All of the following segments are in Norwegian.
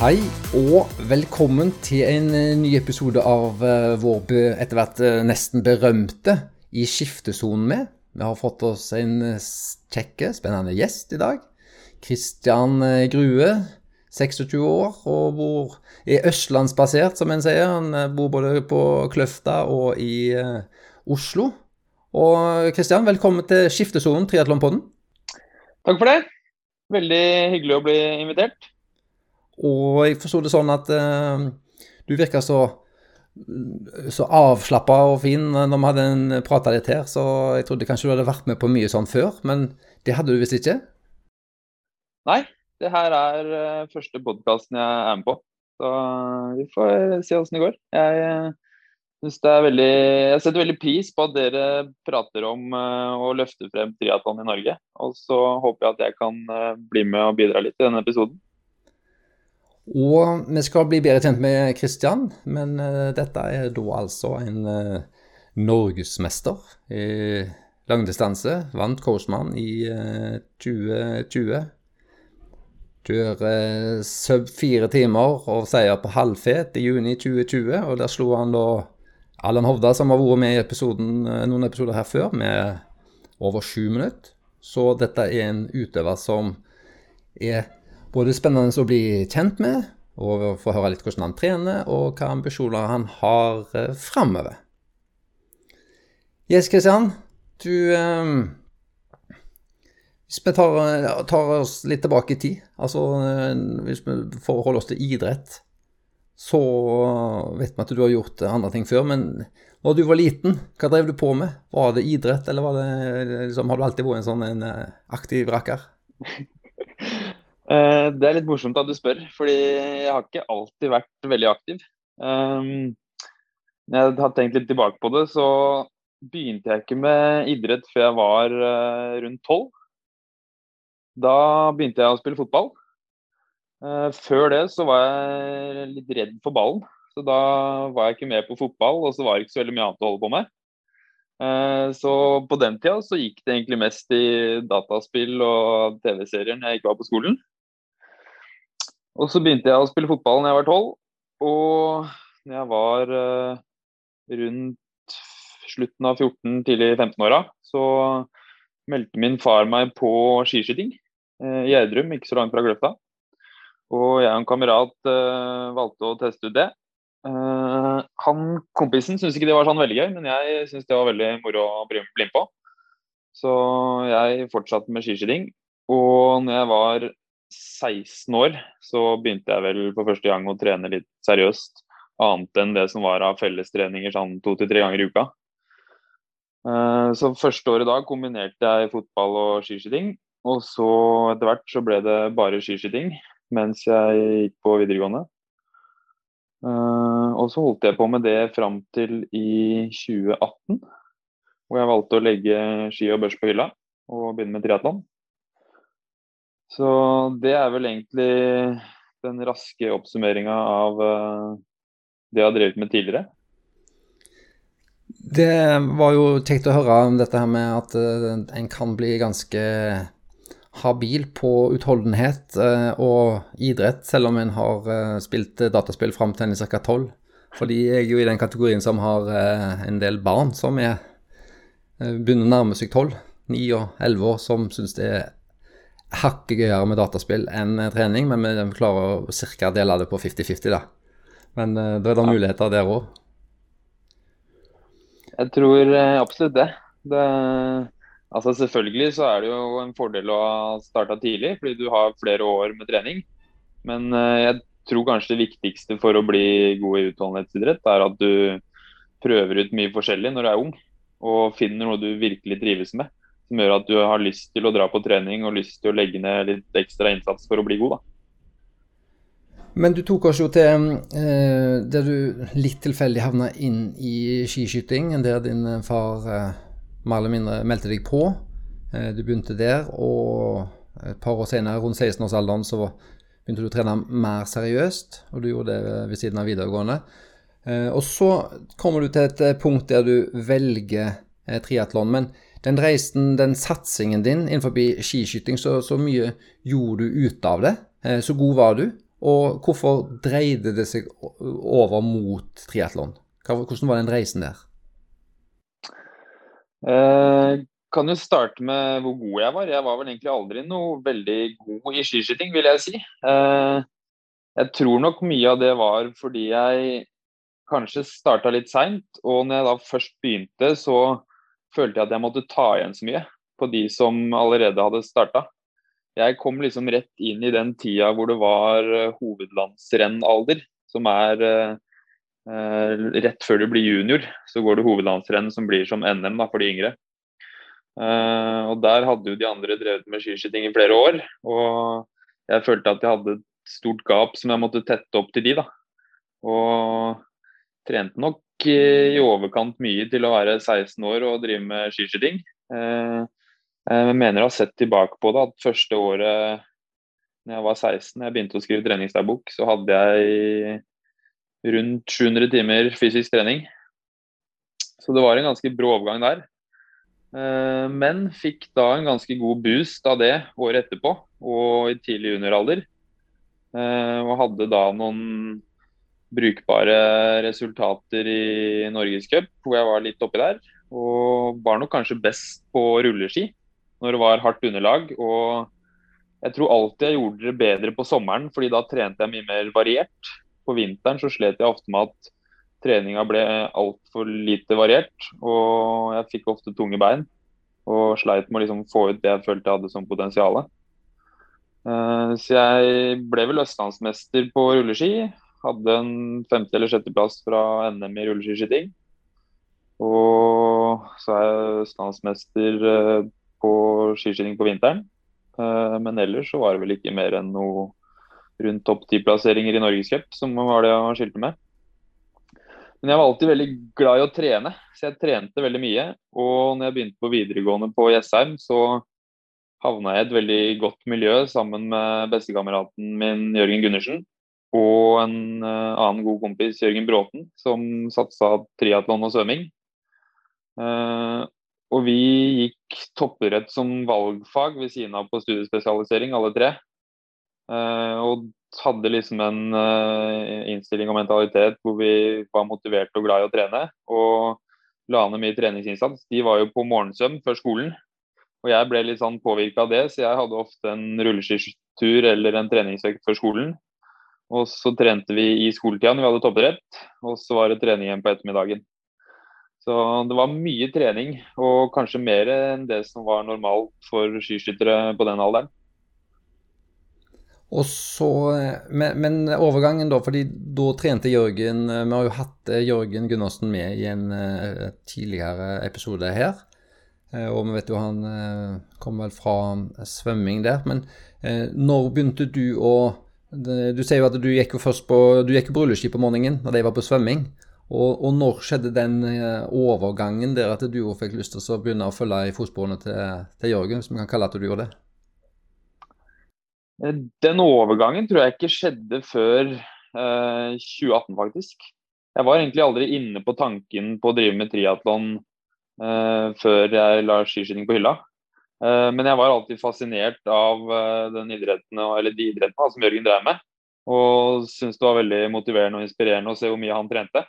Hei og velkommen til en eh, ny episode av eh, vår etter hvert eh, nesten berømte I skiftesonen med. Vi har fått oss en kjekke, spennende gjest i dag. Kristian Grue, 26 år, og bor, er østlandsbasert, som en sier. Han bor både på Kløfta og i Oslo. Og Kristian, velkommen til Skiftesonen, triatlonpodden. Takk for det. Veldig hyggelig å bli invitert. Og jeg forsto det sånn at eh, du virka så, så avslappa og fin når vi hadde en prata litt her, så jeg trodde kanskje du hadde vært med på mye sånn før, men det hadde du visst ikke? Nei, det her er eh, første podkasten jeg er med på. Så vi får se åssen det går. Jeg, eh, synes det er veldig, jeg setter veldig pris på at dere prater om eh, å løfte frem triatlon i Norge. Og så håper jeg at jeg kan eh, bli med og bidra litt i denne episoden. Og vi skal bli bedre kjent med Kristian, men eh, dette er da altså en eh, norgesmester i langdistanse. Vant Coastman i eh, 2020. Kjører sub fire timer og seier på halvfet i juni 2020, og der slo han da Allan Hovda, som har vært med i episoden, eh, noen episoder her før, med over sju minutter. Så dette er en utøver som er både spennende å bli kjent med, og få høre litt hvordan han trener, og hva ambisjoner han har eh, framover. Yes, Kristian. Du eh, Hvis vi tar, eh, tar oss litt tilbake i tid, altså eh, hvis vi forholder oss til idrett, så vet vi at du har gjort andre ting før, men når du var liten, hva drev du på med? Var det idrett, eller var det, liksom, har du alltid vært en sånn en eh, aktiv rakker? Eh, Det er litt morsomt at du spør, fordi jeg har ikke alltid vært veldig aktiv. Um, Når jeg har tenkt litt tilbake på det, så begynte jeg ikke med idrett før jeg var eh, rundt tolv. Da begynte jeg å spille fotball. Eh, Før det så var jeg litt redd for ballen, så da var jeg ikke med på fotball, og så var det ikke så veldig mye annet å holde på med. Så på den tida så gikk det egentlig mest i dataspill og TV-serier når jeg ikke var på skolen. Og så begynte jeg å spille fotball når jeg var tolv. Og jeg var eh, rundt slutten av 14, tidlig 15-åra, så meldte min far meg på skiskyting eh, i Gjerdrum, ikke så langt fra Gløfta. Og jeg og en kamerat eh, valgte å teste ut det. Eh, han kompisen syntes ikke det var sånn veldig gøy, men jeg syntes det var veldig moro å bli med på. Så jeg fortsatte med skiskyting. Og når jeg var 16 år, så begynte jeg vel for første gang å trene litt seriøst. Annet enn det som var av fellestreninger sånn to til tre ganger i uka. Eh, Så første året da kombinerte jeg fotball og skiskyting. Og så etter hvert så ble det bare skiskyting mens jeg gikk på videregående. Eh, Og så holdt jeg på med det fram til i 2018, hvor jeg valgte å legge ski og børs på hylla og begynne med triatlon. Så det er vel egentlig den raske oppsummeringa av eh, det jeg har drevet med tidligere. Det var jo kjekt å høre om dette her med at eh, en kan bli ganske habil på utholdenhet eh, og idrett, selv om en har spilt dataspill fram til en er ca. 12. Fordi jeg er jo i den kategorien som har en del barn som er begynner å nærme seg 12, 9 og 11 år, som syns det er hakket gøyere med dataspill enn eh, trening, men vi klarer å cirka dele det på 50-50, da. Men uh, da er det muligheter der òg. Jeg tror eh, absolutt det. det. Altså Selvfølgelig så er det jo en fordel å ha starta tidlig, fordi du har flere år med trening. Men jeg tror kanskje det viktigste for å bli god i utholdenhetsidrett, er at du prøver ut mye forskjellig når du er ung, og finner noe du virkelig trives med. Som gjør at du har lyst til å dra på trening og lyst til å legge ned litt ekstra innsats for å bli god. da. Men du tok oss jo til eh, der du litt tilfeldig havna inn i skiskyting, der din eh, far eh, mer eller mindre meldte deg på. Eh, du begynte der, og et par år senere, rundt 16-årsalderen, så begynte du å trene mer seriøst, og du gjorde det ved siden av videregående. Eh, og så kommer du til et eh, punkt der du velger eh, triatlon. Men den reisen, den satsingen din innenfor skiskyting, så, så mye gjorde du ut av det? Eh, så god var du? Og hvorfor dreide det seg over mot triatlon? Hvordan var den reisen der? Eh, kan jo starte med hvor god jeg var. Jeg var vel egentlig aldri noe veldig god i skiskyting, vil jeg si. Eh, jeg tror nok mye av det var fordi jeg kanskje starta litt seint. Og når jeg da først begynte, så følte jeg at jeg måtte ta igjen så mye på de som allerede hadde starta. Jeg kom liksom rett inn i den tida hvor det var eh, hovedlandsrennalder, som er eh, eh, rett før du blir junior, så går det hovedlandsrenn som blir som NM da, for de yngre. Eh, og Der hadde jo de andre drevet med skiskyting i flere år. og Jeg følte at jeg hadde et stort gap som jeg måtte tette opp til de. da. Og trente nok i overkant mye til å være 16 år og drive med skiskyting. Eh, jeg mener å ha sett tilbake på det at første året når jeg var 16, jeg begynte å skrive treningsdagbok, så hadde jeg rundt 700 timer fysisk trening. Så det var en ganske brå overgang der. Eh, men fikk da en ganske god boost av det året etterpå, og i tidlig junioralder. Eh, og hadde da noen brukbare resultater i Norgescup, hvor jeg var litt oppi der. Og var nok kanskje best på rulleski når det var hardt underlag. Og jeg tror alltid jeg gjorde det bedre på sommeren, fordi da trente jeg mye mer variert. På vinteren så slet jeg ofte med at treninga ble altfor lite variert, og jeg fikk ofte tunge bein. Og sleit med å liksom få ut det jeg følte jeg hadde som potensial. Uh, så jeg ble vel østlandsmester på rulleski. Hadde en femte- eller sjetteplass fra NM i rulleskiskyting. Og så er jeg østlandsmester uh, på skiskyting på vinteren. Eh, men ellers så var det vel ikke mer enn noe rundt topp ti-plasseringer i Norgescup som var det jeg skilte med. Men jeg var alltid veldig glad i å trene, så jeg trente veldig mye. Og når jeg begynte på videregående på Jessheim, så havna jeg i et veldig godt miljø sammen med bestekameraten min Jørgen Gundersen og en uh, annen god kompis, Jørgen Bråten, som satsa triatlon og svømming. Uh, og vi gikk toppidrett som valgfag ved siden av på studiespesialisering, alle tre. Uh, og hadde liksom en innstilling og mentalitet hvor vi var motiverte og glad i å trene. Og la ned mye treningsinnsats. De var jo på morgensøvn før skolen. Og jeg ble litt sånn påvirka av det, så jeg hadde ofte en rulleskitur eller en treningsøkt før skolen. Og så trente vi i skoletida når vi hadde toppidrett, og så var det trening igjen på ettermiddagen. Så det var mye trening, og kanskje mer enn det som var normalt for skiskyttere på den alderen. Og så, men, men, overgangen, da, fordi da trente Jørgen Vi har jo hatt eh, Jørgen Gundersen med i en tidligere episode her. Og vi vet jo han kom vel fra svømming der. Men når begynte du å Du sier jo at du gikk jo først på du gikk på rulleski på morgenen når de var på svømming. Og, og, når skjedde den eh, overgangen der at du fikk lyst til å begynne å følge i fotsporene til, til Jørgen, hvis vi kan kalle at du gjorde det? Eh, den overgangen tror jeg ikke skjedde før eh, 2018, faktisk. Jeg var egentlig aldri inne på tanken på å drive med triatlon eh, før jeg la skiskyting på hylla. Eh, men jeg var alltid fascinert av eh, den idretten, eller de idrettene som Jørgen drev med. Og syntes det var veldig motiverende og inspirerende å se hvor mye han trente.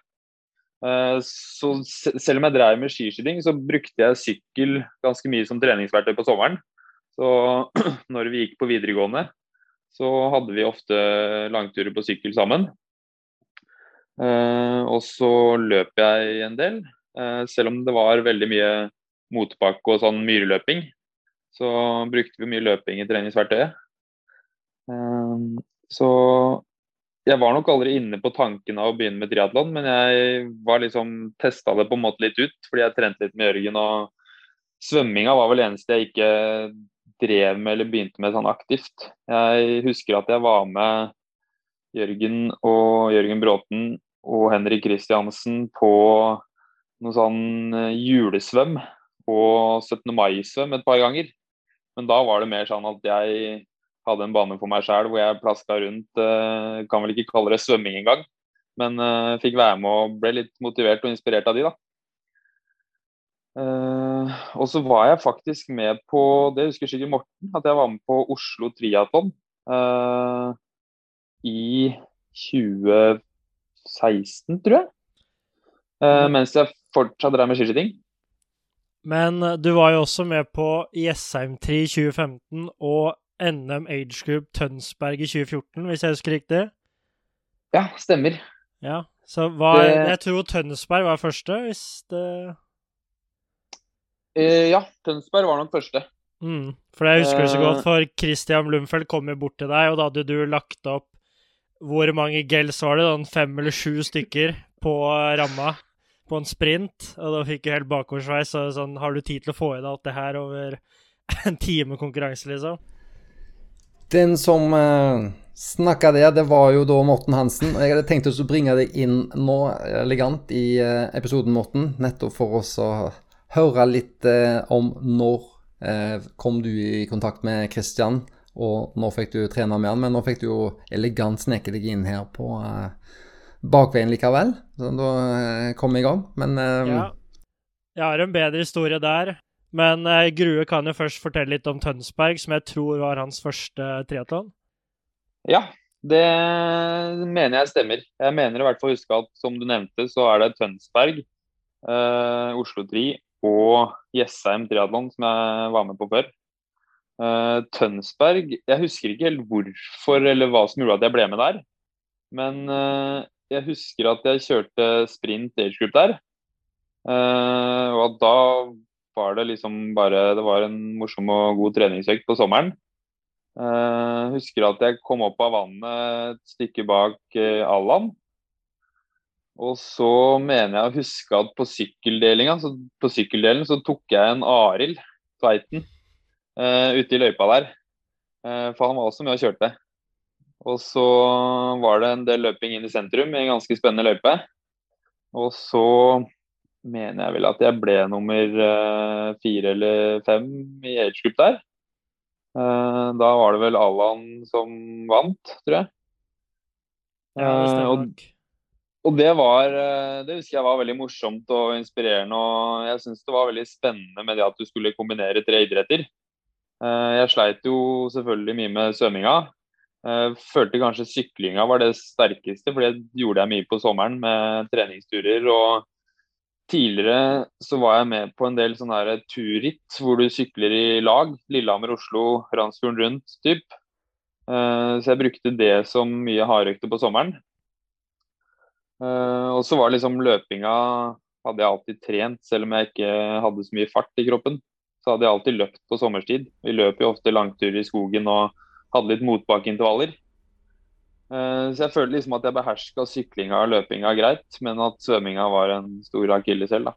Eh, så selv om jeg drev med skiskyting, så brukte jeg sykkel ganske mye som treningsverktøy på sommeren. Så når vi gikk på videregående, så hadde vi ofte langturer på sykkel sammen. Og så løp jeg en del, selv om det var veldig mye motbakke og sånn myreløping. Så brukte vi mye løping i treningsverktøyet. Så jeg var nok aldri inne på tanken av å begynne med triatlon, men jeg var liksom testa det på en måte litt ut, fordi jeg trente litt med Jørgen. Og svømminga var vel eneste jeg ikke drev med eller begynte med sånn aktivt. Jeg husker at jeg var med Jørgen og Jørgen Bråten og Henrik Kristiansen på noe sånn eh, julesvøm og 17. mai-svøm et par ganger. Men da var det mer sånn at jeg hadde en bane for meg sjøl hvor jeg plaska rundt. Uh, kan vel ikke kalle det svømming engang, men uh, fikk være med og ble litt motivert og inspirert av de, da. Uh, og så var jeg faktisk med på det husker sikkert Morten, at jeg var med på Oslo Triatlon. I 2016, tror jeg. Uh, mens jeg fortsatt drev med skiskyting. Men eh, du var jo også med på Jessheim 3 i 2015 og NM Age Group Tønsberg i 2014, hvis jeg husker riktig? Ja, stemmer. Ja, så var, det... Jeg tror Tønsberg var første, hvis det uh, Ja, Tønsberg var nok første. Mm, for jeg husker det så godt, for Christian Blumfeldt kom jo bort til deg, og da hadde du lagt opp Hvor mange gels var det? Sånn fem eller sju stykker på ramma på en sprint, og da fikk jeg helt bakoversveis. Og sånn, har du tid til å få i deg alt det her over en time konkurranse, liksom? Den som uh, snakka det, det var jo da Morten Hansen. og Jeg hadde tenkt å bringe deg inn nå elegant i uh, episoden, Morten, nettopp for oss å høre litt uh, om når uh, kom du i kontakt med Kristian, og når fikk du trene med han. Men nå fikk du jo elegant sneke deg inn her på uh, bakveien likevel. Så da eh, kom vi i gang. Men uh, ja. Jeg har en bedre historie der. Men uh, Grue kan jo først fortelle litt om Tønsberg, som jeg tror var hans første triatlon. Ja, det mener jeg stemmer. Jeg mener i hvert fall å huske at som du nevnte, så er det Tønsberg, uh, Oslo Tri og Jessheim triatlon som jeg var med på før. Uh, Tønsberg Jeg husker ikke helt hvorfor eller hva som gjorde at jeg ble med der. Men uh, jeg husker at jeg kjørte sprint age group der. Uh, og da var det liksom bare Det var en morsom og god treningsøkt på sommeren. Uh, husker at jeg kom opp av vannet et stykke bak uh, Allan. Og så mener jeg å huske at på sykkeldelinga, så på sykkeldelen så tok jeg en Arild Tveiten uh, ute i løypa der. For han var også med og kjørte. Og så var det en del løping inn i sentrum i en ganske spennende løype. Og så mener jeg vel at jeg ble nummer uh, fire eller fem i age group der. Uh, da var det vel Allan som vant, tror jeg. Ja, det uh, og, og, det var Det husker jeg var veldig morsomt og inspirerende. Og jeg syns det var veldig spennende med det at du skulle kombinere tre idretter. Jeg sleit jo selvfølgelig mye med svømminga. Uh, følte kanskje syklinga var det sterkeste, for det gjorde jeg mye på sommeren med treningsturer. og Tidligere så var jeg med på en del sånne turritt hvor du sykler i lag. Lillehammer-Oslo, Randsfjorden rundt, typ. Uh, så jeg brukte det som mye hardøkter på sommeren. Uh, og så var liksom løpinga hadde jeg alltid trent, selv om jeg ikke hadde så mye fart i kroppen. Så hadde jeg alltid løpt på sommerstid. Vi løper jo ofte langturer i skogen og hadde litt motbakkeintervaller. Eh, så jeg følte liksom at jeg beherska syklinga og løpinga greit, men at svømminga var en stor akilleshæl.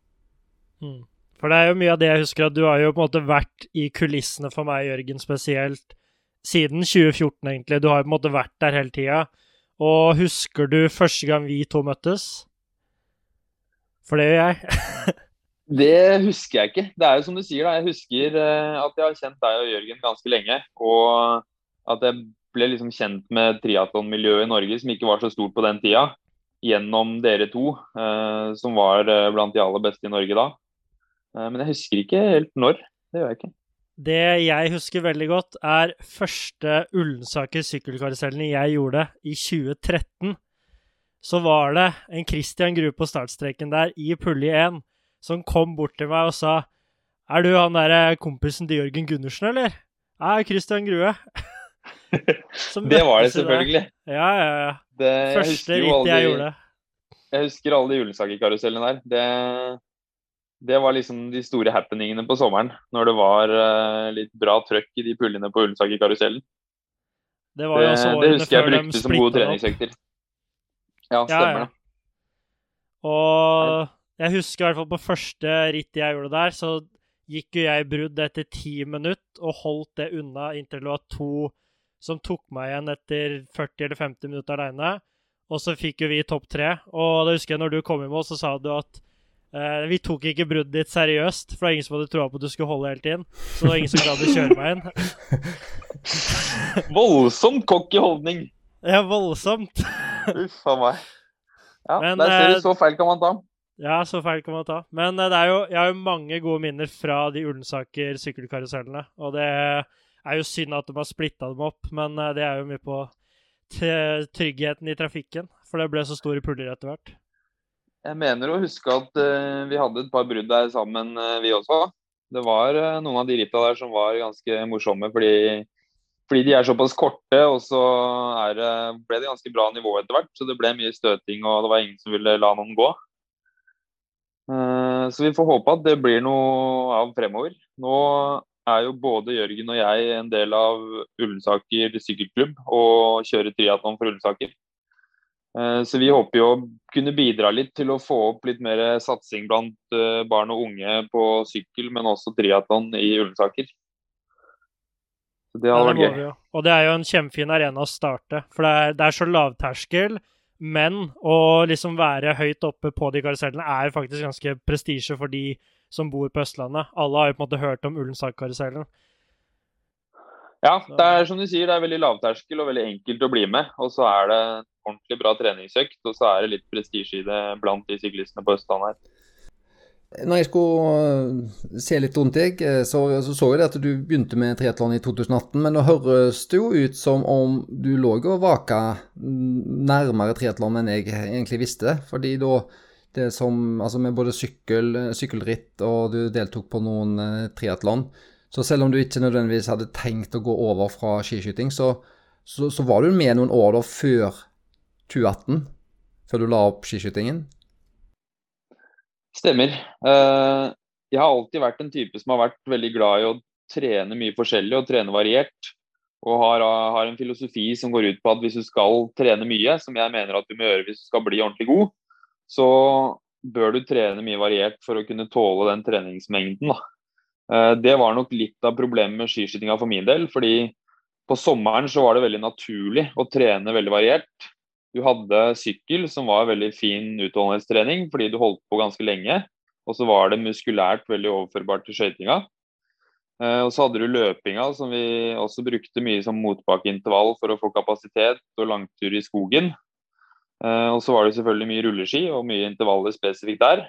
Mm. For det er jo mye av det jeg husker at du har jo på en måte vært i kulissene for meg, Jørgen, spesielt siden 2014, egentlig. Du har jo på en måte vært der hele tida. Og husker du første gang vi to møttes? For det gjør jeg. det husker jeg ikke. Det er jo som du sier, da. Jeg husker eh, at jeg har kjent deg og Jørgen ganske lenge. Og at jeg ble liksom kjent med triatlonmiljøet i Norge, som ikke var så stort på den tida, gjennom dere to, eh, som var eh, blant de aller beste i Norge da. Eh, men jeg husker ikke helt når. Det gjør jeg ikke. Det jeg husker veldig godt, er første Ullensaker sykkelkarusellene jeg gjorde i 2013. Så var det en Christian Grue på startstreken der i pulje 1 som kom bort til meg og sa Er du han derre kompisen til Jørgen Gundersen, eller? Ja, Christian Grue. Det var det selvfølgelig. Ja, ja, ja. Det, Første ritt jeg gjorde. Jeg husker alle de Ullensaker-karusellene der. Det, det, var liksom de store happeningene på sommeren. Når det var uh, litt bra trøkk i de pullene på Ullensaker-karusellen. Det, det, det, husker jeg brukte som gode treningsøkter. Ja, stemmer det. Og jeg husker i hvert fall på første ritt jeg gjorde der, så gikk jo jeg brudd etter ti minutter og holdt det unna inntil det var to som tok meg igjen etter 40 eller 50 minutter aleine. Og så fikk jo vi topp tre. Og da husker jeg når du kom i mål, så sa du at eh, vi tok ikke bruddet ditt seriøst, for det var ingen som hadde troa på at du skulle holde hele tiden. Så det var ingen som gadd å kjøre meg inn. voldsomt cocky holdning. Ja, voldsomt. Uff a meg. Ja, Men, der ser du, eh, så feil kan man ta. Ja, så feil kan man ta. Men eh, det er jo, jeg har jo mange gode minner fra de Ullensaker sykkelkarusellene. Og det er jo synd at de har splitta dem opp, men eh, det er jo mye på tryggheten i trafikken? For det ble så store puller etter hvert. Jeg mener å huske at uh, vi hadde et par brudd der sammen, uh, vi også. Det var uh, noen av de ritta der som var ganske morsomme, fordi, fordi de er såpass korte. Og så er, ble det ganske bra nivå etter hvert, så det ble mye støting, og det var ingen som ville la noen gå. så vi får håpe at det blir noe av fremover. Nå er jo både Jørgen og jeg en del av Ullensaker sykkelklubb og kjører triatlon for Ullensaker. Eh, så vi håper jo å kunne bidra litt til å få opp litt mer satsing blant eh, barn og unge på sykkel, men også triatlon i Ullensaker. Det hadde vært gøy. Og det er jo en kjempefin arena å starte. For det er, det er så lavterskel. Men å liksom være høyt oppe på de karusellene er faktisk ganske prestisje for de som bor på Østlandet. Alle har jo på en måte hørt om Ullensak-karusellen. Ja, det er som du sier, det er veldig lavterskel og veldig enkelt å bli med. Og så er det ordentlig bra treningsøkt, og så er det litt prestisje i det blant de syklistene på Østlandet her. Når jeg skulle eh, se litt rundt deg, eh, så, så, så jeg at du begynte med triatlon i 2018. Men nå høres det jo ut som om du lå og vaka nærmere triatlon enn jeg egentlig visste. Fordi da det som Altså med både sykkel, sykkelritt og du deltok på noen eh, triatlon. Så selv om du ikke nødvendigvis hadde tenkt å gå over fra skiskyting, så, så, så var du med noen år da før 2018, før du la opp skiskytingen? Stemmer. Uh, jeg har alltid vært en type som har vært veldig glad i å trene mye forskjellig og trene variert. Og har, har, en filosofi som går ut på at hvis du skal trene mye, som jeg mener at du må gjøre hvis du skal bli ordentlig god, så bør du trene mye variert for å kunne tåle den treningsmengden. Da. Eh, det var nok litt av problemet med skiskytinga for min del. fordi på sommeren så var det veldig naturlig å trene veldig variert. Du hadde sykkel, som var veldig fin utholdenhetstrening fordi du holdt på ganske lenge. Og så var det muskulært veldig overførbart til skøytinga. Eh, og så hadde du løpinga, som vi også brukte mye som motbakkeintervall for å få kapasitet og langtur i skogen. Eh, og så var det selvfølgelig mye rulleski og mye intervaller spesifikt der.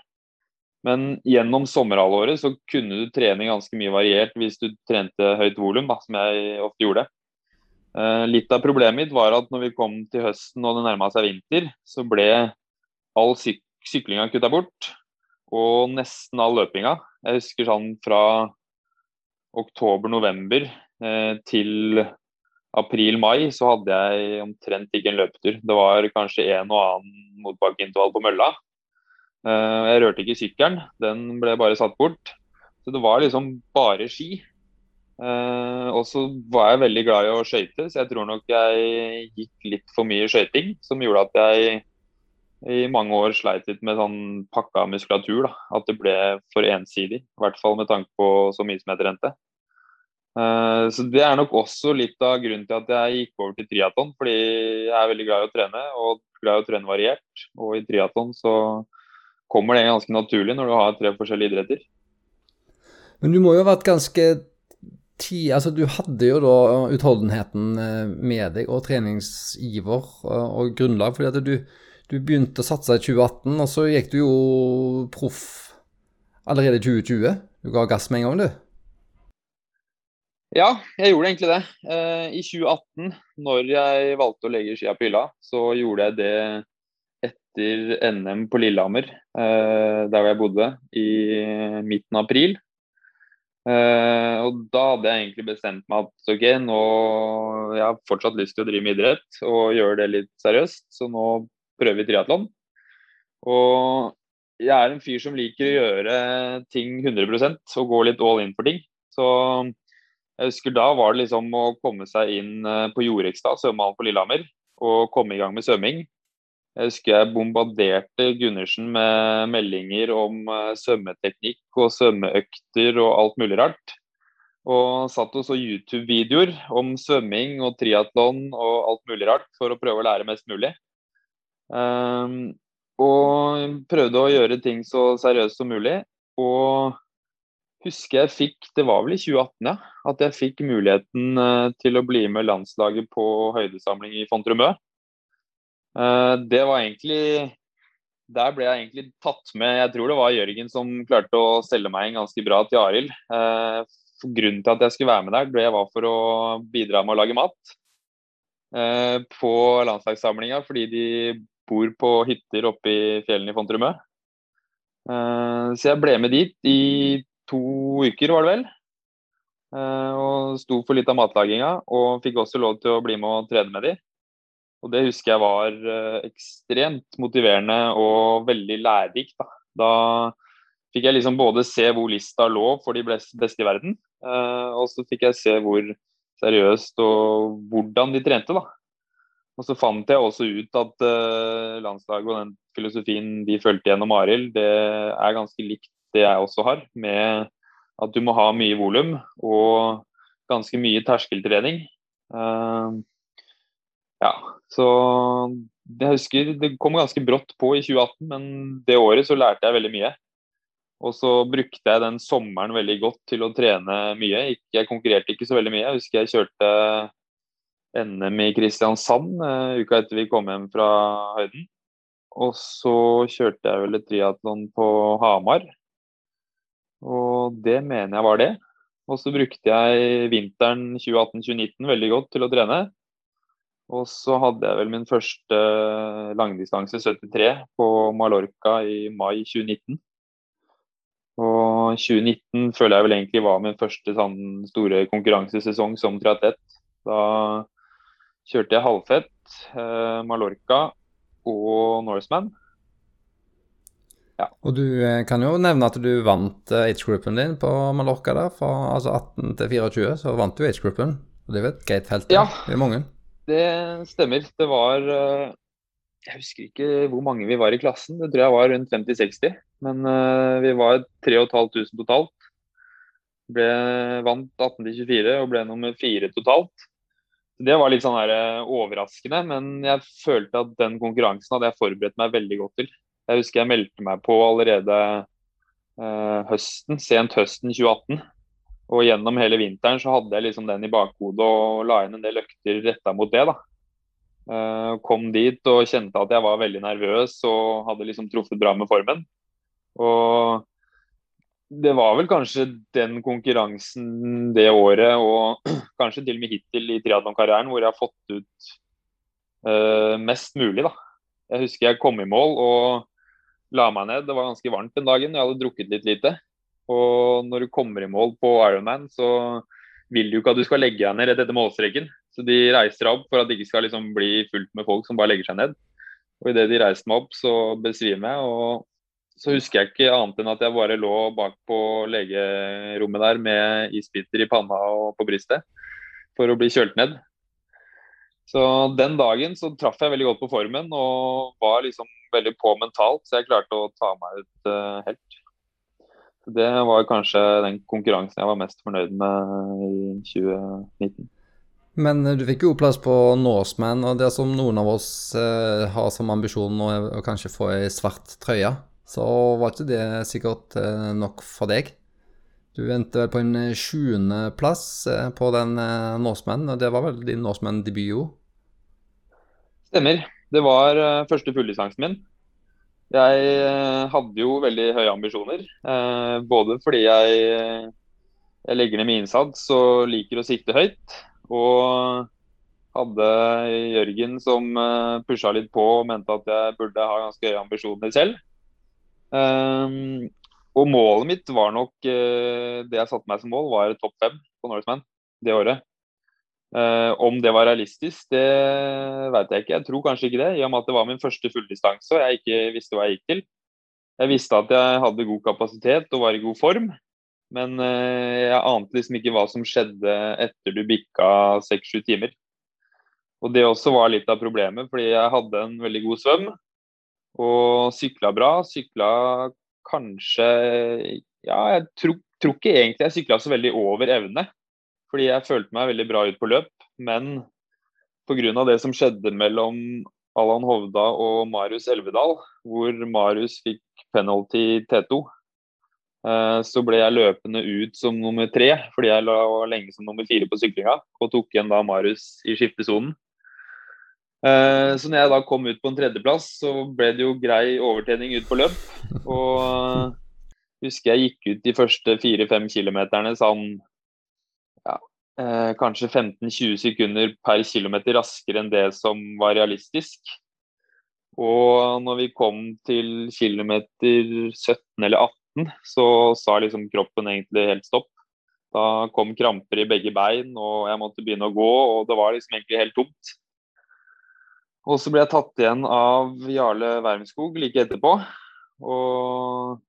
Men gjennom sommerhalvåret så kunne du trene ganske mye variert hvis du trente høyt volum, som jeg ofte gjorde. Eh, litt av problemet mitt var at når vi kom til høsten og det nærma seg vinter, så ble all syk syklinga kutta bort. Og nesten all løpinga. Jeg husker sånn fra oktober-november eh, til april-mai så hadde jeg omtrent ikke en løpetur. Det var kanskje en og annen motbakkeintervall på mølla. Eh, jeg rørte ikke sykkelen, den ble bare satt bort. Så det var liksom bare ski. Uh, og så var jeg veldig glad i å skøyte, så jeg tror nok jeg gikk litt for mye skøyting. Som gjorde at jeg i mange år sleit litt med sånn pakka muskulatur. Da. At det ble for ensidig. I hvert fall med tanke på så mye som jeg trente. Uh, så det er nok også litt av grunnen til at jeg gikk over til triatlon. Fordi jeg er veldig glad i å trene, og glad i å trene variert. Og i triatlon så kommer det ganske naturlig når du har tre forskjellige idretter. Men du må jo ha vært ganske ti, altså Du hadde jo da utholdenheten eh, med deg og treningsiver eh, og grunnlag. fordi at du, du begynte å satse i 2018, og så gikk du jo proff allerede i 2020. Du ga gass med en gang, du. Ja, jeg gjorde egentlig det. Eh, I 2018, når jeg valgte å legge skia på hylla, så gjorde jeg det etter NM på Lillehammer, der hvor jeg bodde, i midten av april. Uh, og da hadde jeg egentlig bestemt meg at ok, nå jeg har fortsatt lyst til å drive med idrett og gjøre det litt seriøst, så nå prøver vi triatlon. Og jeg er en fyr som liker å gjøre ting 100% og gå litt all in for ting. Så jeg husker da var det liksom å komme seg inn eh, på Jorekstad, svømmehallen på Lillehammer, og komme i gang med svømming. Jeg husker jeg bombarderte Gundersen med meldinger om eh, svømmeteknikk og svømmeøkter og alt mulig rart. Og satt og så YouTube-videoer om svømming og triatlon og alt mulig rart for å prøve å lære mest mulig. Um, og prøvde å gjøre ting så seriøst som mulig. Og husker jeg fikk, det var vel i 2018, ja, at jeg fikk muligheten eh, til å bli med landslaget på høydesamling i Fontremø. Eh, det var egentlig Der ble jeg egentlig tatt med Jeg tror det var Jørgen som klarte å selge meg inn ganske bra til Arild. Eh, grunnen til at jeg skulle være med der, det var for å bidra med å lage mat. på landslagssamlinga fordi de bor på hytter oppe i fjellene i Fontrumø. Så jeg ble med dit i to uker, var det vel. Eh, og sto for litt av matlaginga, og fikk også lov til å bli med og trene med de. Og det husker jeg var eh, ekstremt motiverende og veldig lærerikt. Da. da fikk jeg liksom både se hvor lista lå for de beste i verden, og så fikk jeg se hvor seriøst og hvordan de trente. da. Og så fant jeg også ut at landslaget og den filosofien de fulgte gjennom Arild, det er ganske likt det jeg også har. Med at du må ha mye volum og ganske mye terskeltrening. Uh, ja, så jeg husker det kom ganske brått på i 2018, men det året så lærte jeg veldig mye. Og så brukte jeg den sommeren veldig godt til å trene mye. Jeg konkurrerte ikke så veldig mye. Jeg husker jeg kjørte NM i Kristiansand uh, uka etter vi kom hjem fra høyden. Og så kjørte jeg vel et triatlon på Hamar. Og det mener jeg var det. Og så brukte jeg vinteren 2018-2019 veldig godt til å trene. Og så hadde jeg vel min første langdistanse 73 på Mallorca i mai 2019. Og 2019 føler jeg vel egentlig var min første sånn store konkurransesesong som triatlet. Da kjørte jeg halvfett, eh, Mallorca og Norseman. Ja. Og du eh, kan jo nevne at du vant eh, age-gruppen din på Mallorca der, fra altså 18 til 24, så vant du age-gruppen. Og det er jo et greit felt, ja, det er mange. Det stemmer. Det var eh, Jeg husker ikke hvor mange vi var i klassen, det tror jeg var rundt 50-60. Men vi var 3500 totalt. Ble vant 18 til 24 og ble nummer fire totalt. Det var litt sånn her, overraskende, men jeg følte at den konkurransen hadde jeg forberedt meg veldig godt til. Jeg husker jeg meldte meg på allerede eh, høsten, sent høsten 2018. Og gjennom hele vinteren så hadde jeg liksom den i bakhodet og la inn en del økter retta mot det. da. Eh, kom dit og kjente at jeg var veldig nervøs og hadde liksom truffet bra med formen. Og det var vel kanskje den konkurransen det året, og kanskje til og med hittil i triatlonkarrieren, hvor jeg har fått ut eh, mest mulig. da. Jeg husker jeg kom i mål og la meg ned. Det var ganske varmt den dagen, jeg hadde drukket litt lite. Og når du kommer i mål på Ironman, så vil du ikke at du skal legge deg ned rett etter målstreken. Så de reiser deg opp for at det ikke skal liksom bli fullt med folk som bare legger seg ned. Og idet de reiste meg opp, så besvimer jeg. og så husker jeg ikke annet enn at jeg bare lå bak på legerommet der med isbiter i panna og på brystet for å bli kjølt ned. Så den dagen så traff jeg veldig godt på formen og var liksom veldig på mentalt, så jeg klarte å ta meg ut uh, helt. Det var kanskje den konkurransen jeg var mest fornøyd med i 2019. Men du fikk jo plass på Norseman, og det som noen av oss eh, har som ambisjon å, å kanskje få ei svart trøye så var ikke det sikkert eh, nok for deg. Du endte vel på en eh, sjuendeplass eh, på den Norseman, og det var vel din Norseman-debut òg? Stemmer. Det var første fulldistansen min. Jeg hadde jo veldig høye ambisjoner. Både fordi jeg, jeg legger ned min innsats og liker å sikte høyt. Og hadde Jørgen som pusha litt på og mente at jeg burde ha ganske høye ambisjoner selv. Og målet mitt var nok Det jeg satte meg som mål, var topp fem på Norseman det året. Uh, om det var realistisk, det vet jeg ikke. Jeg tror kanskje ikke det, i og med at det var min første fulldistanse og jeg ikke visste hva jeg gikk til. Jeg visste at jeg hadde god kapasitet og var i god form, men uh, jeg ante liksom ikke hva som skjedde etter du bikka seks-sju timer. Og Det også var litt av problemet, fordi jeg hadde en veldig god svøm. Og sykla bra. Sykla kanskje Ja, jeg tror, tror ikke egentlig jeg sykla så veldig over evne. Fordi jeg følte meg veldig bra ut på løp. Men pga. det som skjedde mellom Allan Hovda og Marius Elvedal, hvor Marius fikk penalty T2, eh, så ble jeg løpende ut som nummer tre, fordi jeg lå lenge som nummer fire på syklinga. Og tok igjen da Marius i skiftesonen. Eh, så når jeg da kom ut på en tredjeplass, så ble det jo grei overtrening ut på løp. Og uh, husker jeg gikk ut de første fire-fem kilometerne sånn eh, kanskje 15-20 sekunder per km raskere enn det som var realistisk. Og når vi kom til kilometer 17 eller 18, så sa liksom kroppen egentlig helt stopp. Da kom kramper i begge bein, og jeg måtte begynne å gå, og det var liksom egentlig helt tomt. Og så ble jeg tatt igjen av Jarle Wermskog like etterpå. Og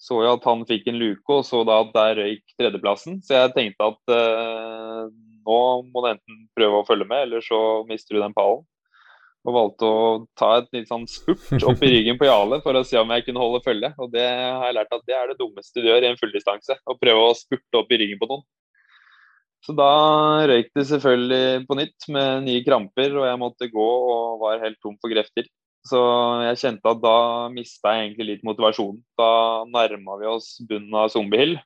så jeg at han fikk en luke, og så da at der røyk tredjeplassen. Så jeg tenkte at eh, nå må du enten prøve å følge med, eller så mister du den pallen og valgte å ta et litt sånn spurt opp i ryggen på Jale for å se om jeg kunne holde følge. Og det har jeg lært at det er det dummeste du gjør i en fulldistanse. Å prøve å spurte opp i ryggen på noen. Så da røyk det selvfølgelig på nytt med nye kramper, og jeg måtte gå og var helt tom for krefter. Så jeg kjente at da mista jeg egentlig litt motivasjonen. Da nærma vi oss bunnen av Zombiehill.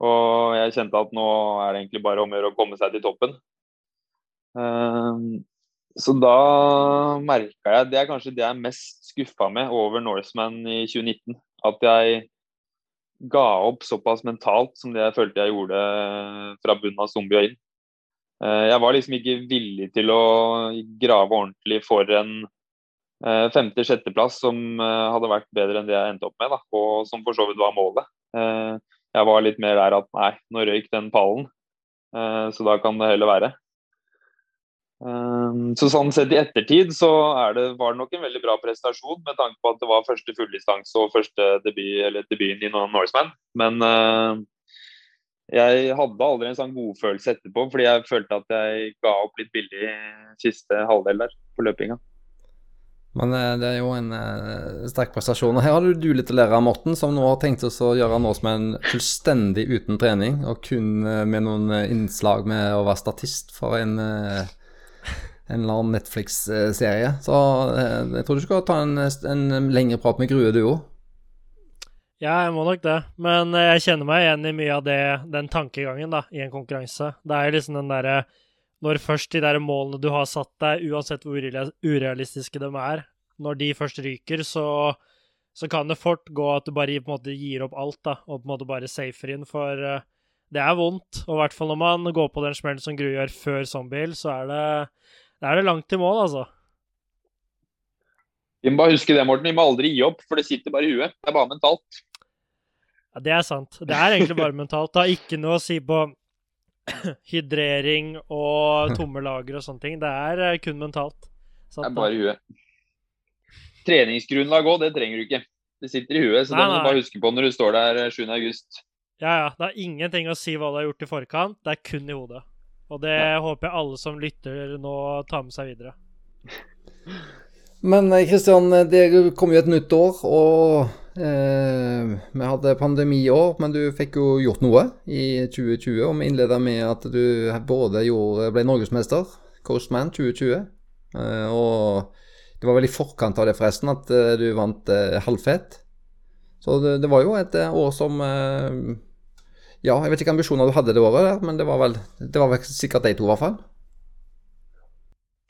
Og jeg kjente at nå er det egentlig bare om å gjøre å komme seg til toppen. Um, så da merka jeg Det er kanskje det jeg er mest skuffa med over Norseman i 2019. At jeg ga opp såpass mentalt som det jeg følte jeg gjorde fra bunnen av zombie og inn. Eh, jeg var liksom ikke villig til å grave ordentlig for en eh, femte-sjetteplass som eh, hadde vært bedre enn det jeg endte opp med, da, og som for så vidt var målet. Jeg var litt mer der at nei, nå røyk den pallen, så da kan det heller være. Så sånn sett i ettertid så det, var det nok en veldig bra prestasjon med tanke på at det var første fulldistanse og første debut, eller debuten i Norseman. Men jeg hadde aldri en sånn godfølelse etterpå, fordi jeg følte at jeg ga opp litt billig siste halvdel der på løpinga. Men uh, det er jo en uh, sterk prestasjon. Og her har du litt å lære av Morten, som nå har tenkt oss å gjøre noe som en fullstendig uten trening, og kun med noen innslag med å være statist for en en eller annen Netflix-serie. Så eh, jeg tror du skal ta en, en lengre prat med Grue, du òg. Ja, jeg må nok det. Men eh, jeg kjenner meg igjen i mye av det, den tankegangen da, i en konkurranse. Det er liksom den derre Når først de der målene du har satt deg, uansett hvor urealistiske de er, når de først ryker, så, så kan det fort gå at du bare måte gir opp alt da, og på en måte bare safer inn. For uh, det er vondt. Og i hvert fall når man går på den smellen som Gru gjør før zombiehill, så er det det er det langt til mål, altså. Vi må bare huske det, Morten. Vi må aldri gi opp, for det sitter bare i huet. Det er bare mentalt. Ja, Det er sant. Det er egentlig bare mentalt. Det har ikke noe å si på hydrering og tomme lager og sånne ting. Det er eh, kun mentalt. Sant, det er bare i huet. Treningsgrunnlag òg, det trenger du ikke. Det sitter i huet, så nei, det må du bare huske på når du står der 7.8. Eh, ja, ja. Det har ingenting å si hva du har gjort i forkant. Det er kun i hodet. Og det ja. håper jeg alle som lytter nå tar med seg videre. Men Kristian, eh, det kommer jo et nytt år, og eh, vi hadde pandemiår, men du fikk jo gjort noe i 2020. Og vi innleda med at du både gjorde, ble norgesmester, Coastman 2020, eh, og det var vel i forkant av det forresten at eh, du vant eh, halvfet. Så det, det, var jo et år som ja, jeg vet ikke ambisjoner du hadde det året, men det var, vel, det var vel sikkert de to, i hvert fall.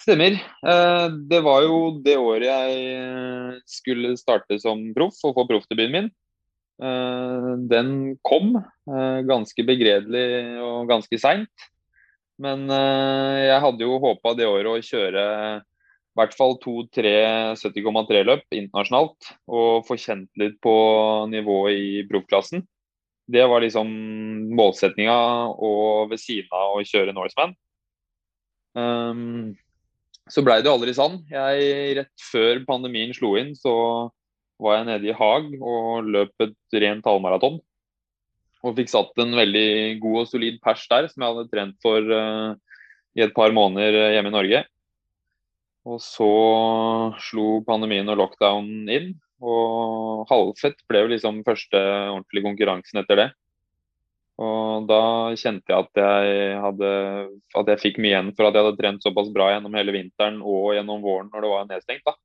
Stemmer. Eh, det var jo det året jeg eh, skulle starte som proff og få proffdebuten min. Eh, den kom ganske begredelig og ganske seint. Men jeg hadde jo håpa det året å kjøre i hvert fall to-tre 70,3-løp internasjonalt. Og få kjent litt på nivået i proffklassen. Det var liksom målsettinga, og ved siden av å kjøre Norseman. Um, så blei det aldri sånn. Jeg, rett før pandemien slo inn, så var jeg nede i Haag og løp et rent halvmaraton. Og fikk satt en veldig god og solid pers der, som jeg hadde trent for uh, i et par måneder hjemme i Norge. Og så slo pandemien og lockdown inn, og halvfett ble jo liksom første ordentlige konkurransen etter det. Og da kjente jeg at jeg, hadde, at jeg fikk mye igjen for at jeg hadde trent såpass bra gjennom hele vinteren og gjennom våren når det var nedstengt. da.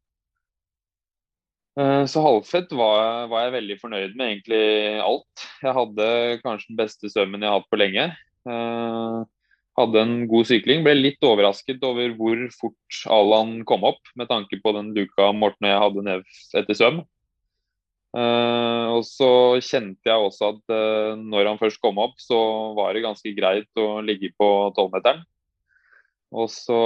Eh, så halvfett var, var, jeg veldig fornøyd med egentlig alt. Jeg hadde kanskje den beste svømmen jeg har hatt på lenge. Eh, hadde en god sykling. Ble litt overrasket over hvor fort Alan kom opp, med tanke på den duka Morten og jeg hadde ned etter svøm. Uh, og så kjente jeg også at uh, når han først kom opp, så var det ganske greit å ligge på tolvmeteren. Og så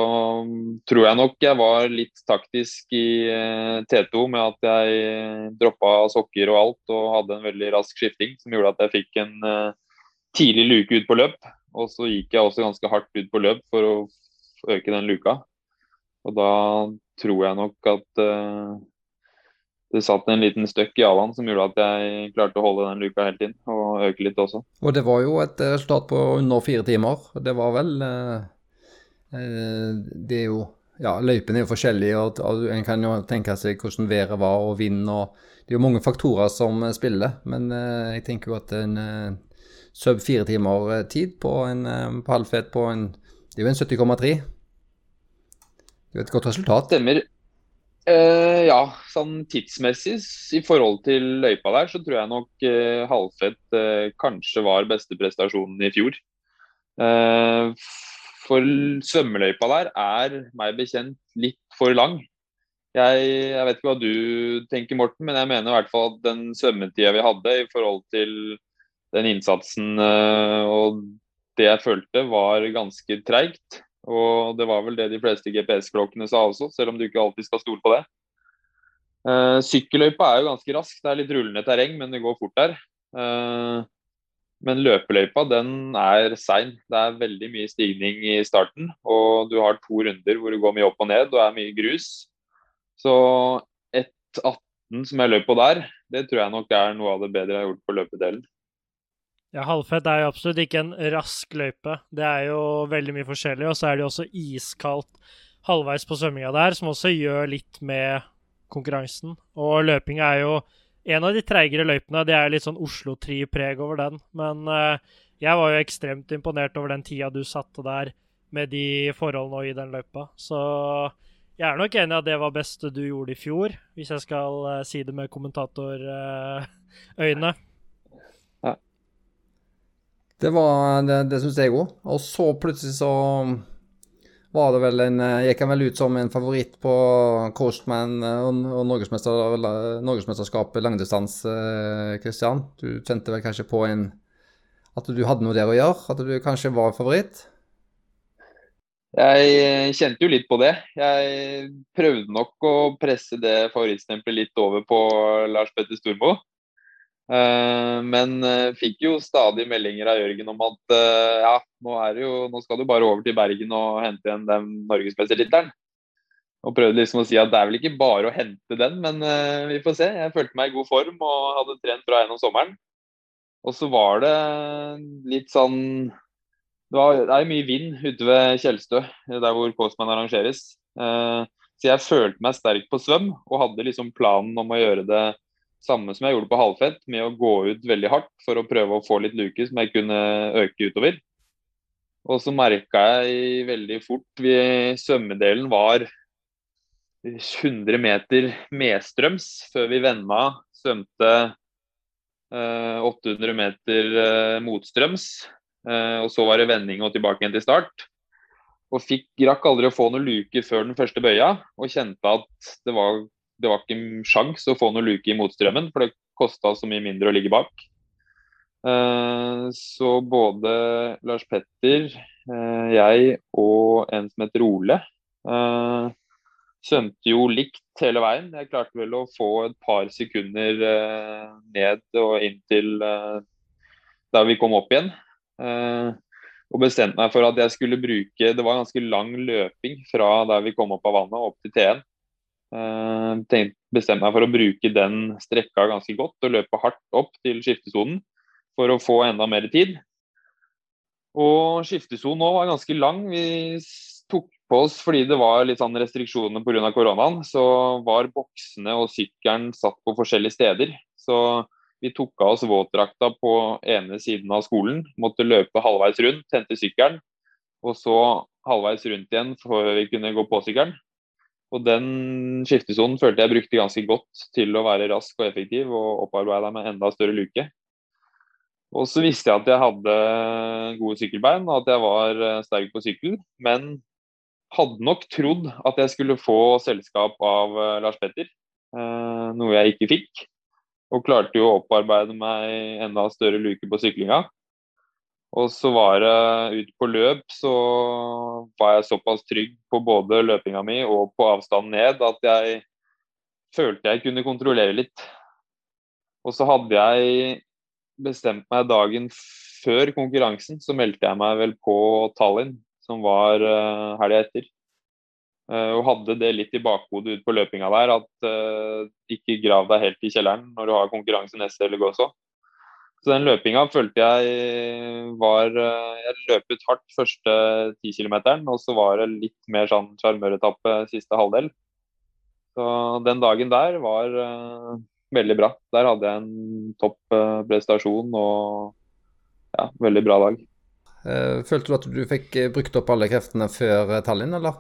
um, tror jeg nok jeg var litt taktisk i uh, T2 med at jeg droppa sokker og alt og hadde en veldig rask skifting som gjorde at jeg fikk en tidlig luke ut på løp. Og så gikk jeg også ganske hardt ut på løp for å øke den luka. Og da tror jeg nok at det satt en liten støkk i Alan som gjorde at jeg klarte å holde den luka helt inn, og øke litt også. Og det var jo et resultat på under fire timer. Det var vel eh, eh Det er jo Ja, løypene er jo forskjellige, og, en kan jo tenke seg hvordan været var og vind og Det er jo mange faktorer som spiller, men eh, jeg tenker jo at en eh, sub fire timer eh, tid på en eh, på halvfet på en Det er jo en 70,3. Det er jo et godt resultat. Stemmer. Uh, ja, sånn tidsmessig i forhold til løypa der, så tror jeg nok eh, halvfett eh, kanskje var beste prestasjonen i fjor. Eh, for svømmeløypa der er meg bekjent litt for lang. Jeg, jeg, vet ikke hva du tenker, Morten, men jeg mener i hvert fall at den svømmetida vi hadde i forhold til den innsatsen og det jeg følte, var ganske treigt. Og det var vel det de fleste GPS-klokkene sa også, selv om du ikke alltid skal stole på det. Uh, sykkelløypa er jo ganske rask. Det er litt rullende terreng, men det går fort der. Uh, men løpeløypa den er sein. Det er veldig mye stigning i starten. Og du har to runder hvor du går mye opp og ned og er mye grus. Så 1.18 som jeg løp på der, det tror jeg nok er noe av det bedre jeg har gjort på løpedelen. Ja, halvfett er jo absolutt ikke en rask løype. Det er jo veldig mye forskjellig. Og så er det jo også iskaldt halvveis på svømminga der, som også gjør litt med konkurransen. Og løping er jo en av de treigere løypene. Det er litt sånn Oslo-tri-preg over den. Men uh, jeg var jo ekstremt imponert over den tida du satte der med de forholdene og i den løypa. Så jeg er nok enig i at det var beste du gjorde i fjor, hvis jeg skal uh, si det med kommentatorøyne. Uh, det var Det, det syns jeg òg. Og så plutselig så var det vel en Gikk han vel ut som en favoritt på Coastman eh, og, og norgesmester, norgesmesterskapet langdistanse, Kristian. Du kjente vel kanskje på en At du hadde noe der å gjøre? At du kanskje var favoritt? Jeg kjente jo litt på det. Jeg prøvde nok å presse det favorittstempelet litt over på Lars Petter Stormo. Uh, men uh, fikk jo stadig meldinger av Jørgen om at uh, ja, nå, jo, nå, skal du bare over til Bergen og hente igjen den norgesmestertittelen. Og prøvde liksom å si at det er vel ikke bare å hente den, men vi får se. Jeg følte meg i god form og hadde trent bra gjennom sommeren. Og så var det litt sånn Det, var, det er mye vind ute ved Tjeldstø, der hvor Kåsman arrangeres. så jeg følte meg sterk på svøm og hadde liksom planen om å gjøre det samme som jeg gjorde på halvfett, med å gå ut veldig hardt for å prøve å få litt luke som jeg kunne øke utover. Og så merka jeg veldig fort vi, Svømmedelen var 100 meter medstrøms før vi venda. Svømte eh, 800 meter eh, motstrøms. Eh, og så var det vending og tilbake igjen til start. Og fikk, rakk aldri å få noen luke før den første bøya, og kjente at det var det var ikke sjans å få noe luke i motstrømmen, for det kosta så mye mindre å ligge bak. Uh, så både Lars Petter, uh, jeg og en som heter Ole, uh, svømte jo likt hele veien. Jeg klarte vel å få et par sekunder ned og inn til da vi kom opp igjen. og bestemte meg for at jeg skulle bruke Det var ganske lang løping fra der vi kom opp av vannet opp til T1. Uh, bestemte meg for å bruke den strekka ganske godt og løpe hardt opp til skiftesonen for å få enda mer tid. Og skiftesonen òg var ganske lang. Vi tok på oss fordi det var litt sånn restriksjoner pga. koronaen. Så var boksene og sykkelen satt på forskjellige steder. Så vi tok av oss våtdrakta på ene siden av skolen. Måtte løpe halvveis rundt, hente sykkelen. Og så halvveis rundt igjen før vi kunne gå på sykkelen. Og den skiftesonen følte jeg brukte ganske godt til å være rask og effektiv og opparbeida med enda større luke. Og så visste jeg at jeg hadde gode sykkelbein og at jeg var eh, sterk på sykkel. Men hadde nok trodd at jeg skulle få selskap av eh, Lars Petter, eh, noe jeg ikke fikk. Og klarte jo å opparbeide meg enda større luke på syklinga. Og så var det ut på løp, så var jeg såpass trygg på både løpinga mi og på avstanden ned at jeg følte jeg kunne kontrollere litt. Og så hadde jeg bestemt meg dagen før konkurransen, så meldte jeg meg vel på Tallinn, som var uh, helga etter. Uh, og hadde det litt i bakhodet ut på løpinga der, at uh, ikke grav deg helt i kjelleren når du har konkurranse neste helg også. Så den løpinga følte jeg var eh, Jeg løp ut hardt første ti kilometeren, og så var det litt mer sånn sjarmøretappe siste halvdel. Så den dagen der var uh, veldig bra. Der hadde jeg en topp uh, prestasjon og ja, veldig bra dag. Følte du at du fikk brukt opp alle kreftene før Tallinn, eller?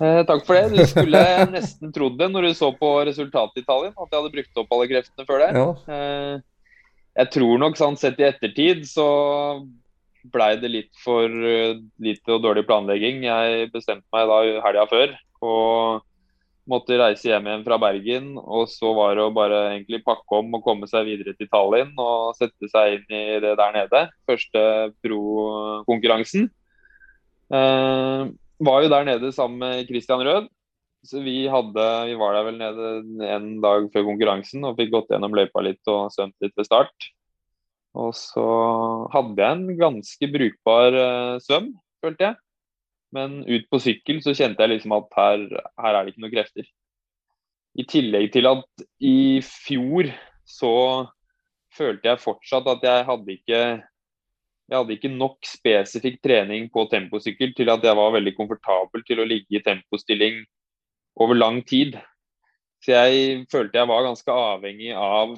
Eh, takk for det. Du skulle nesten trodd det når du så på resultatet i Italien, at jeg hadde brukt opp alle kreftene før det. Ja. Eh, jeg tror nok sånn sett i ettertid så blei det litt for uh, lite og dårlig planlegging. Jeg bestemte meg da helga før og måtte reise hjem igjen fra Bergen. Og så var det å bare egentlig pakke om og komme seg videre til Tallinn og sette seg inn i det der nede. Første pro-konkurransen. Uh, var jo der nede sammen med Christian Rød. Så vi, hadde, vi var der vel nede en dag før konkurransen og fikk gått gjennom løypa litt og svømt litt ved start. Og så hadde jeg en ganske brukbar uh, svøm, følte jeg. Men ut på sykkel så kjente jeg liksom at her, her er det ikke noen krefter. I tillegg til at i fjor så følte jeg fortsatt at jeg hadde ikke jeg hadde ikke nok spesifikk trening på temposykkel til at jeg var veldig komfortabel til å ligge i tempostilling over lang tid. Så jeg følte jeg var ganske avhengig av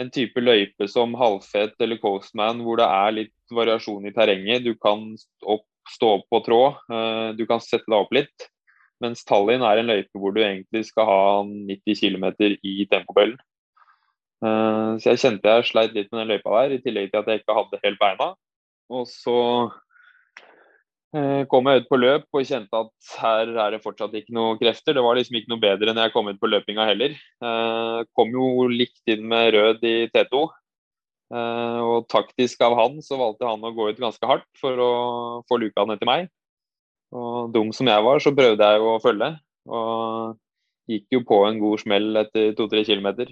en type løype som halvfett eller coastman, hvor det er litt variasjon i terrenget. Du kan opp, stå opp på tråd, eh, du kan sette deg opp litt. Mens Tallinn er en løype hvor du egentlig skal ha 90 km i tempobellen. Eh, så jeg kjente jeg sleit litt med den løypa der, i tillegg til at jeg ikke hadde helt beina. Og så eh, kom jeg ut på løp og kjente at her er det fortsatt ikke noe krefter. Det var liksom ikke noe bedre enn jeg kom ut på løpinga heller. Eh, kom jo likt inn med rød i T2. Eh, og taktisk av han så valgte han å gå ut ganske hardt for å få luka ned til meg. Og dum som jeg var, så prøvde jeg å følge. Og gikk jo på en god smell etter to-tre kilometer.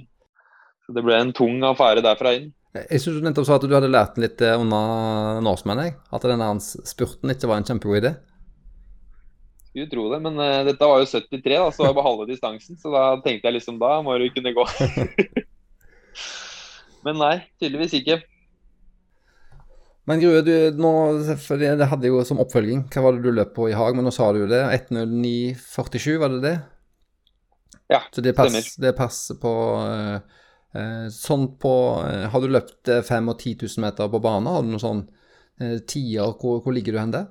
Så det ble en tung affære derfra inn. Jeg syns du nettopp sa at du hadde lært den litt eh, under Norseman, at denne spurten ikke var en kjempegod idé. Skulle tro det, men uh, dette var jo 73, da, så var det bare halve distansen. Så da tenkte jeg liksom da må du kunne gå. men nei, tydeligvis ikke. Men Grue, du, nå, for det hadde jo som oppfølging, hva var det du løp på i Haag? Men nå sa du jo det. 1.09,47, var det det? Ja, så det passer, det passer på uh, sånn på eh, Har du løpt 5 og 10 000 meter på bane? Har du noen sånn eh, tider? Hvor, hvor, ligger du hen der?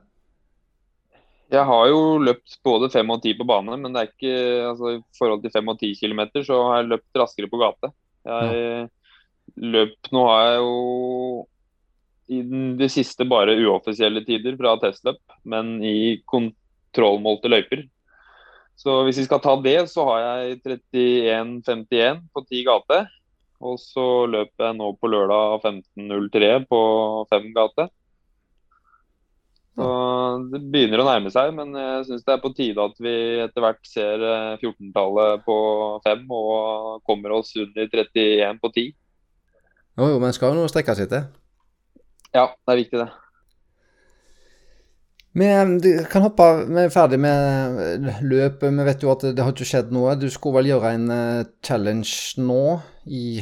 Jeg har jo løpt både 5 og 10 på bane, men det er ikke altså, i forhold til 5 og 10 km så har jeg løpt raskere på gate. Jeg ja. løp Nå har jeg jo i det siste bare uoffisielle tider fra testløp, men i kontrollmålte løyper. Så hvis vi skal ta det, så har jeg 31,51 på 10 gate. Og så løper jeg nå på lørdag 15.03 på fem gate. Så det begynner å nærme seg, men jeg syns det er på tide at vi etter hvert ser 14-tallet eh, på fem og kommer oss under 31 på 10. Jo, jo, men skal jo noe strekke seg til. Ja, det er viktig, det. Vi kan hoppe, vi er ferdig med løpet. Vi vet jo at det har ikke skjedd noe. Du skulle vel gjøre en uh, challenge nå i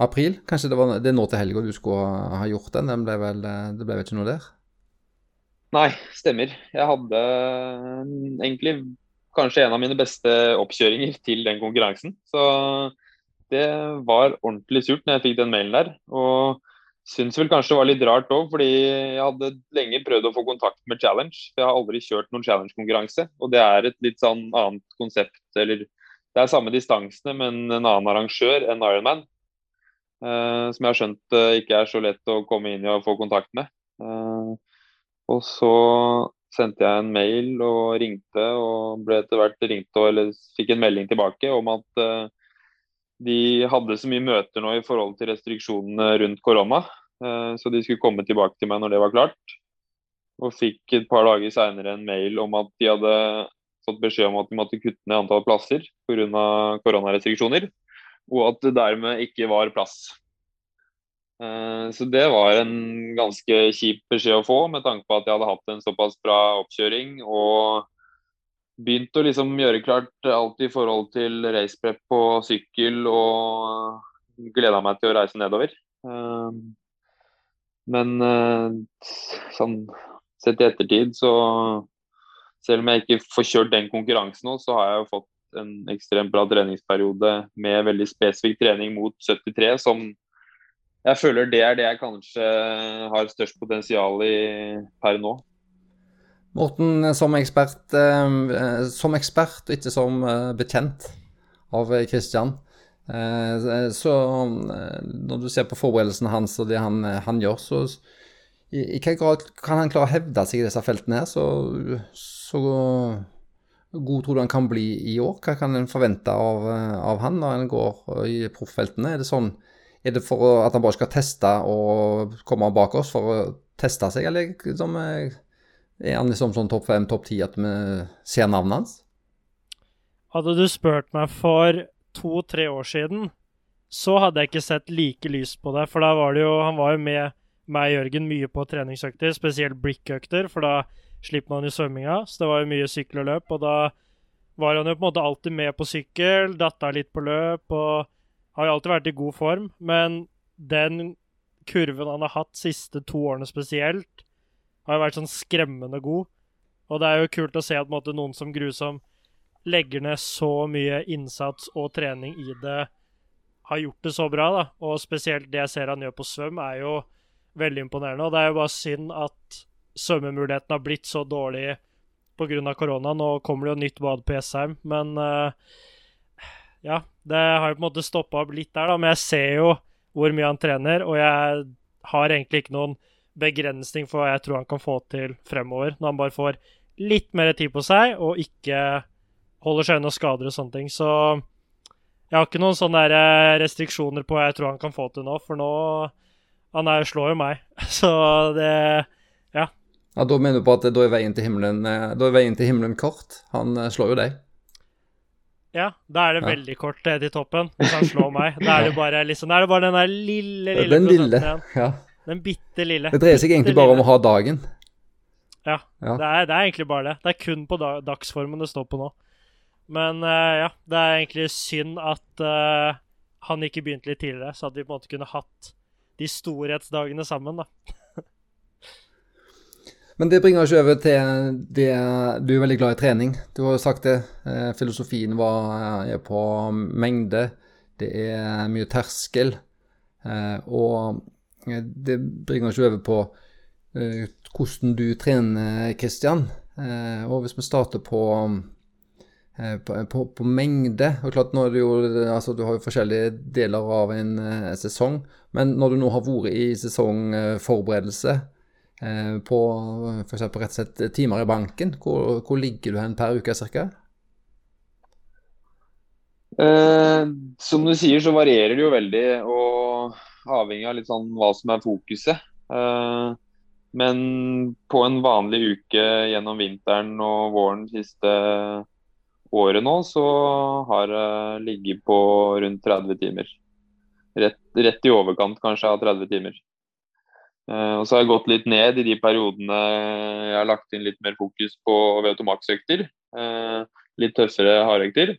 april? Kanskje det, var, det er nå til helga du skulle ha gjort den? den ble vel, eh, det ble vel ikke noe der? Nei, stemmer. Jeg hadde eh, egentlig kanskje en av mine beste oppkjøringer til den konkurransen. Så det var ordentlig surt når jeg fikk den mailen der. Og Syns vel kanskje det var litt rart òg, fordi jeg hadde lenge prøvd å få kontakt med Challenge. Jeg har aldri kjørt noen Challenge-konkurranse, og det er et litt sånn annet konsept. Eller det er samme distansene, men en annen arrangør enn Ironman. Uh, som jeg har skjønt uh, ikke er så lett å komme inn i og få kontakt med. Uh, og så sendte jeg en mail og ringte, og ble etter hvert ringt og eller fikk en melding tilbake om at de hadde så mye møter nå i forhold til restriksjonene rundt korona. Eh, så de skulle komme tilbake til meg når det var klart. Og fikk et par dager seinere en mail om at de hadde fått beskjed om at de måtte kutte ned antall plasser pga. koronarestriksjoner. Og at det dermed ikke var plass. Eh, så det var en ganske kjip beskjed å få, med tanke på at jeg hadde hatt en såpass bra oppkjøring. og begynt å liksom gjøre klart alt i forhold til raceprep på sykkel og gleda meg til å reise nedover. Eh, men eh, sånn sett i ettertid, så selv om jeg ikke får kjørt den konkurransen nå, så har jeg jo fått en ekstremt bra treningsperiode med veldig spesifikk trening mot 73, som jeg føler det er det jeg kanskje har størst potensial i per nå. Morten, som ekspert, eh, som ekspert og ikke som eh, bekjent av Kristian. Eh, så når du ser på forberedelsene hans og det han, han gjør, så i, i hvilken grad kan han klare å hevde seg i disse feltene her? Så, så god tror du han kan bli i år? Hva kan en forvente av, av han når han går i profffeltene? Er det sånn er det for at han bare skal teste og komme bak oss for å teste seg, eller liksom, er han liksom sånn topp fem, topp ti at vi ser navnet hans? Hadde du spurt meg for to-tre år siden, så hadde jeg ikke sett like lyst på det. For da var det jo Han var jo med meg og Jørgen mye på treningsøkter, spesielt blikkøkter, for da slipper man jo svømminga. Så det var jo mye sykkel og løp, og da var han jo på en måte alltid med på sykkel, datta litt på løp, og har jo alltid vært i god form. Men den kurven han har hatt siste to årene spesielt, har vært sånn skremmende god. Og det er jo kult å se at måte, noen som Grusom legger ned så mye innsats og trening i det, har gjort det så bra. da. Og spesielt det jeg ser han gjør på svøm, er jo veldig imponerende. Og det er jo bare synd at svømmemuligheten har blitt så dårlig pga. korona. Nå kommer det jo nytt bad på Jessheim, men uh, ja, det har jo på en måte stoppa opp litt der, da. Men jeg ser jo hvor mye han trener, og jeg har egentlig ikke noen begrensning for hva jeg tror han kan få til fremover, når han bare får litt mer tid på seg og ikke holder seg unna skader og sånne ting. Så jeg har ikke noen sånne eh, restriksjoner på hva jeg tror han kan få til nå, for nå Han er, slår jo meg, så det Ja. Ja, Da mener du på at da er veien til himmelen, eh, da er veien til himmelen kort? Han eh, slår jo deg? Ja, da er det ja. veldig kort til toppen, hvis han slår meg. Da er det bare, liksom, da er det bare den der lille, lille den prosenten igjen. Ja. Den bitte lille. Det dreier seg egentlig bare om å ha dagen. Ja, ja. Det, er, det, er, egentlig bare det. Det er kun på da, dagsformen det står på nå. Men uh, ja, det er egentlig synd at uh, han ikke begynte litt tidligere, så at vi på en måte kunne hatt de storhetsdagene sammen, da. Men det bringer oss over til det Du er veldig glad i trening. Du har jo sagt det. Eh, filosofien var er på mengde. Det er mye terskel. Og det bringer oss over på eh, hvordan du trener, Kristian. Eh, og hvis vi starter på, eh, på, på, mengde og klart nå er det jo, altså Du har jo forskjellige deler av en sesong. Men når du nå har vært i sesongforberedelse på f.eks. rett og slett timer i banken, hvor, hvor ligger du hen per uke ca.? som du sier, så varierer det jo veldig. og avhengig av litt sånn hva som er fokuset. Uh, men på en vanlig uke gjennom vinteren og våren siste året nå, så har det ligget på rundt 30 timer. Rett, rett, i overkant kanskje av 30 timer. Uh, og så har jeg gått litt ned i de periodene jeg har lagt inn litt mer fokus på VO2 Max-økter. Uh, litt tøffere hardøkter.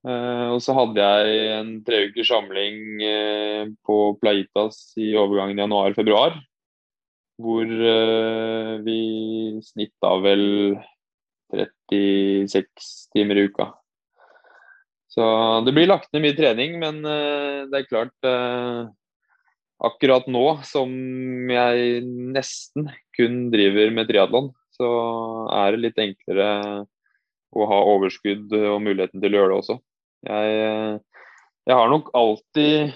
Uh, og så hadde jeg en tre ukers samling uh, på Plaitas i overgangen januar-februar. Hvor uh, vi snitta vel 36 timer i uka. Så det blir lagt ned mye trening, men det er klart Akkurat nå som jeg nesten kun driver med triatlon, så er det litt enklere å ha overskudd og muligheten til å gjøre det også. Jeg, jeg har nok alltid,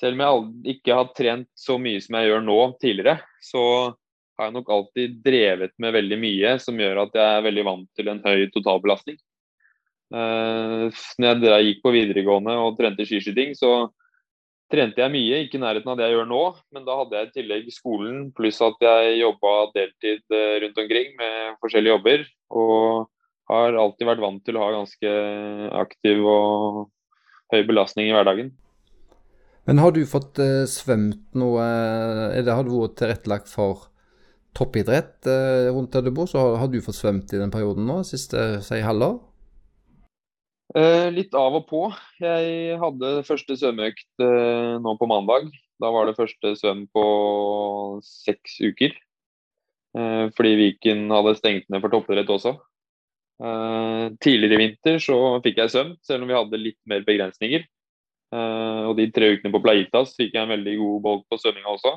selv om jeg ikke har trent så mye som jeg gjør nå tidligere, så har jeg nok alltid drevet med veldig mye som gjør at jeg er veldig vant til en høy totalbelastning. Uh, når jeg gikk på videregående og trente skiskyting, så trente jeg mye, ikke i nærheten av det jeg gjør nå. Men da hadde jeg i tillegg skolen, pluss at jeg jobba deltid eh, rundt omkring med forskjellige jobber. Og har alltid vært vant til å ha ganske aktiv og høy belastning i hverdagen. Men har du fått eh, svømt noe eller det, Har du vært tilrettelagt for toppidrett eh, rundt der du bor? Så har, har, du fått svømt i den perioden nå, siste si halvår? Eh, litt av og på. Jeg hadde første svømmeøkt uh, nå på mandag. Da var det første svøm på seks uker. Uh, fordi Viken hadde stengt ned for toppidrett også. Tidligere i vinter så fikk jeg søvn, selv om vi hadde litt mer begrensninger. Uh, og de tre ukene på Plaitas fikk jeg en veldig god bolk på svømminga også.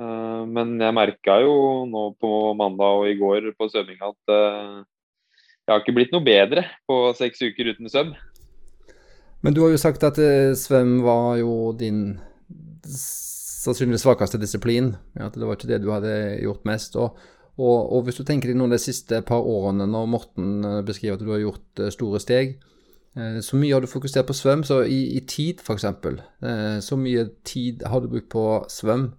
Uh, men jeg merka jo nå på mandag og i går på svømminga at jeg har ikke blitt noe bedre på seks uker uten svøm. Men du har jo sagt at svøm var jo din sannsynligvis svakeste disiplin. At det var ikke det du hadde gjort mest. Og, og, og hvis du tenker deg noen av de siste par årene, når Morten beskriver at du har gjort store steg, Eh, så mye har du fokusert på svøm, så i, i tid f.eks. Eh, så mye tid har du brukt på svøm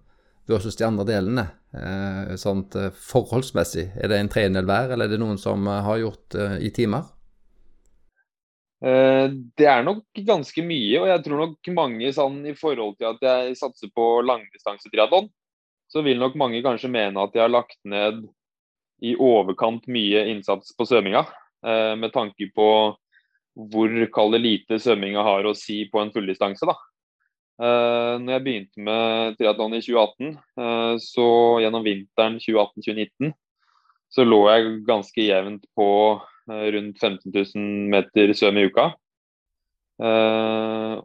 versus de andre delene? Eh, sånt forholdsmessig. Er det en tredjedel hver, eller er det noen som har gjort i timer? Det er nok ganske mye, og jeg tror nok mange sånn i forhold til at jeg satser på langdistansetriatlon, så vil nok mange kanskje mene at de har lagt ned i overkant mye innsats på svømminga. Med tanke på hvor kall lite svømminga har å si på en fulldistanse. da. Uh, når jeg begynte med triatlon i 2018, uh, eh, så gjennom vinteren 2018-2019, så lå jeg ganske jevnt på rundt 15 000 meter svøm i uka.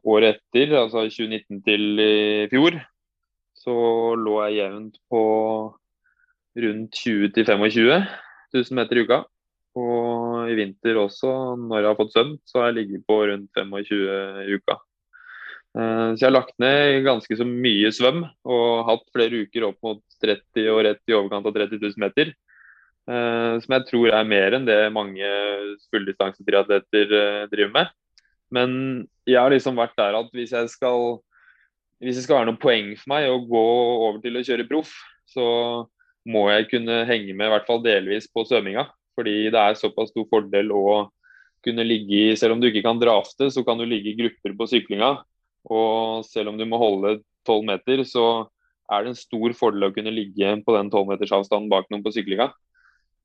året etter, altså 2019 til i fjor, så lå jeg jevnt på rundt 20 000-25 000 meter i uka. Og i vinter også, når jeg har fått søvn, så har jeg ligget på rundt 25 i uka. Eh, så jeg har lagt ned ganske så mye svøm og hatt flere uker opp mot 30 og rett i overkant av 30 000 meter. Eh, som jeg tror er mer enn det mange fulldistansetriatleter eh, driver med. Men jeg har liksom vært der at hvis jeg skal hvis det skal være noe poeng for meg å gå over til å kjøre proff, så må jeg kunne henge med i hvert fall delvis på svømminga. Fordi det er såpass stor fordel å kunne ligge i Selv om du ikke kan drafte, så kan du ligge i grupper på syklinga. Og selv om du må holde 12 meter, så er det en stor fordel å kunne ligge på den 12 meters avstanden bak noen på syklinga.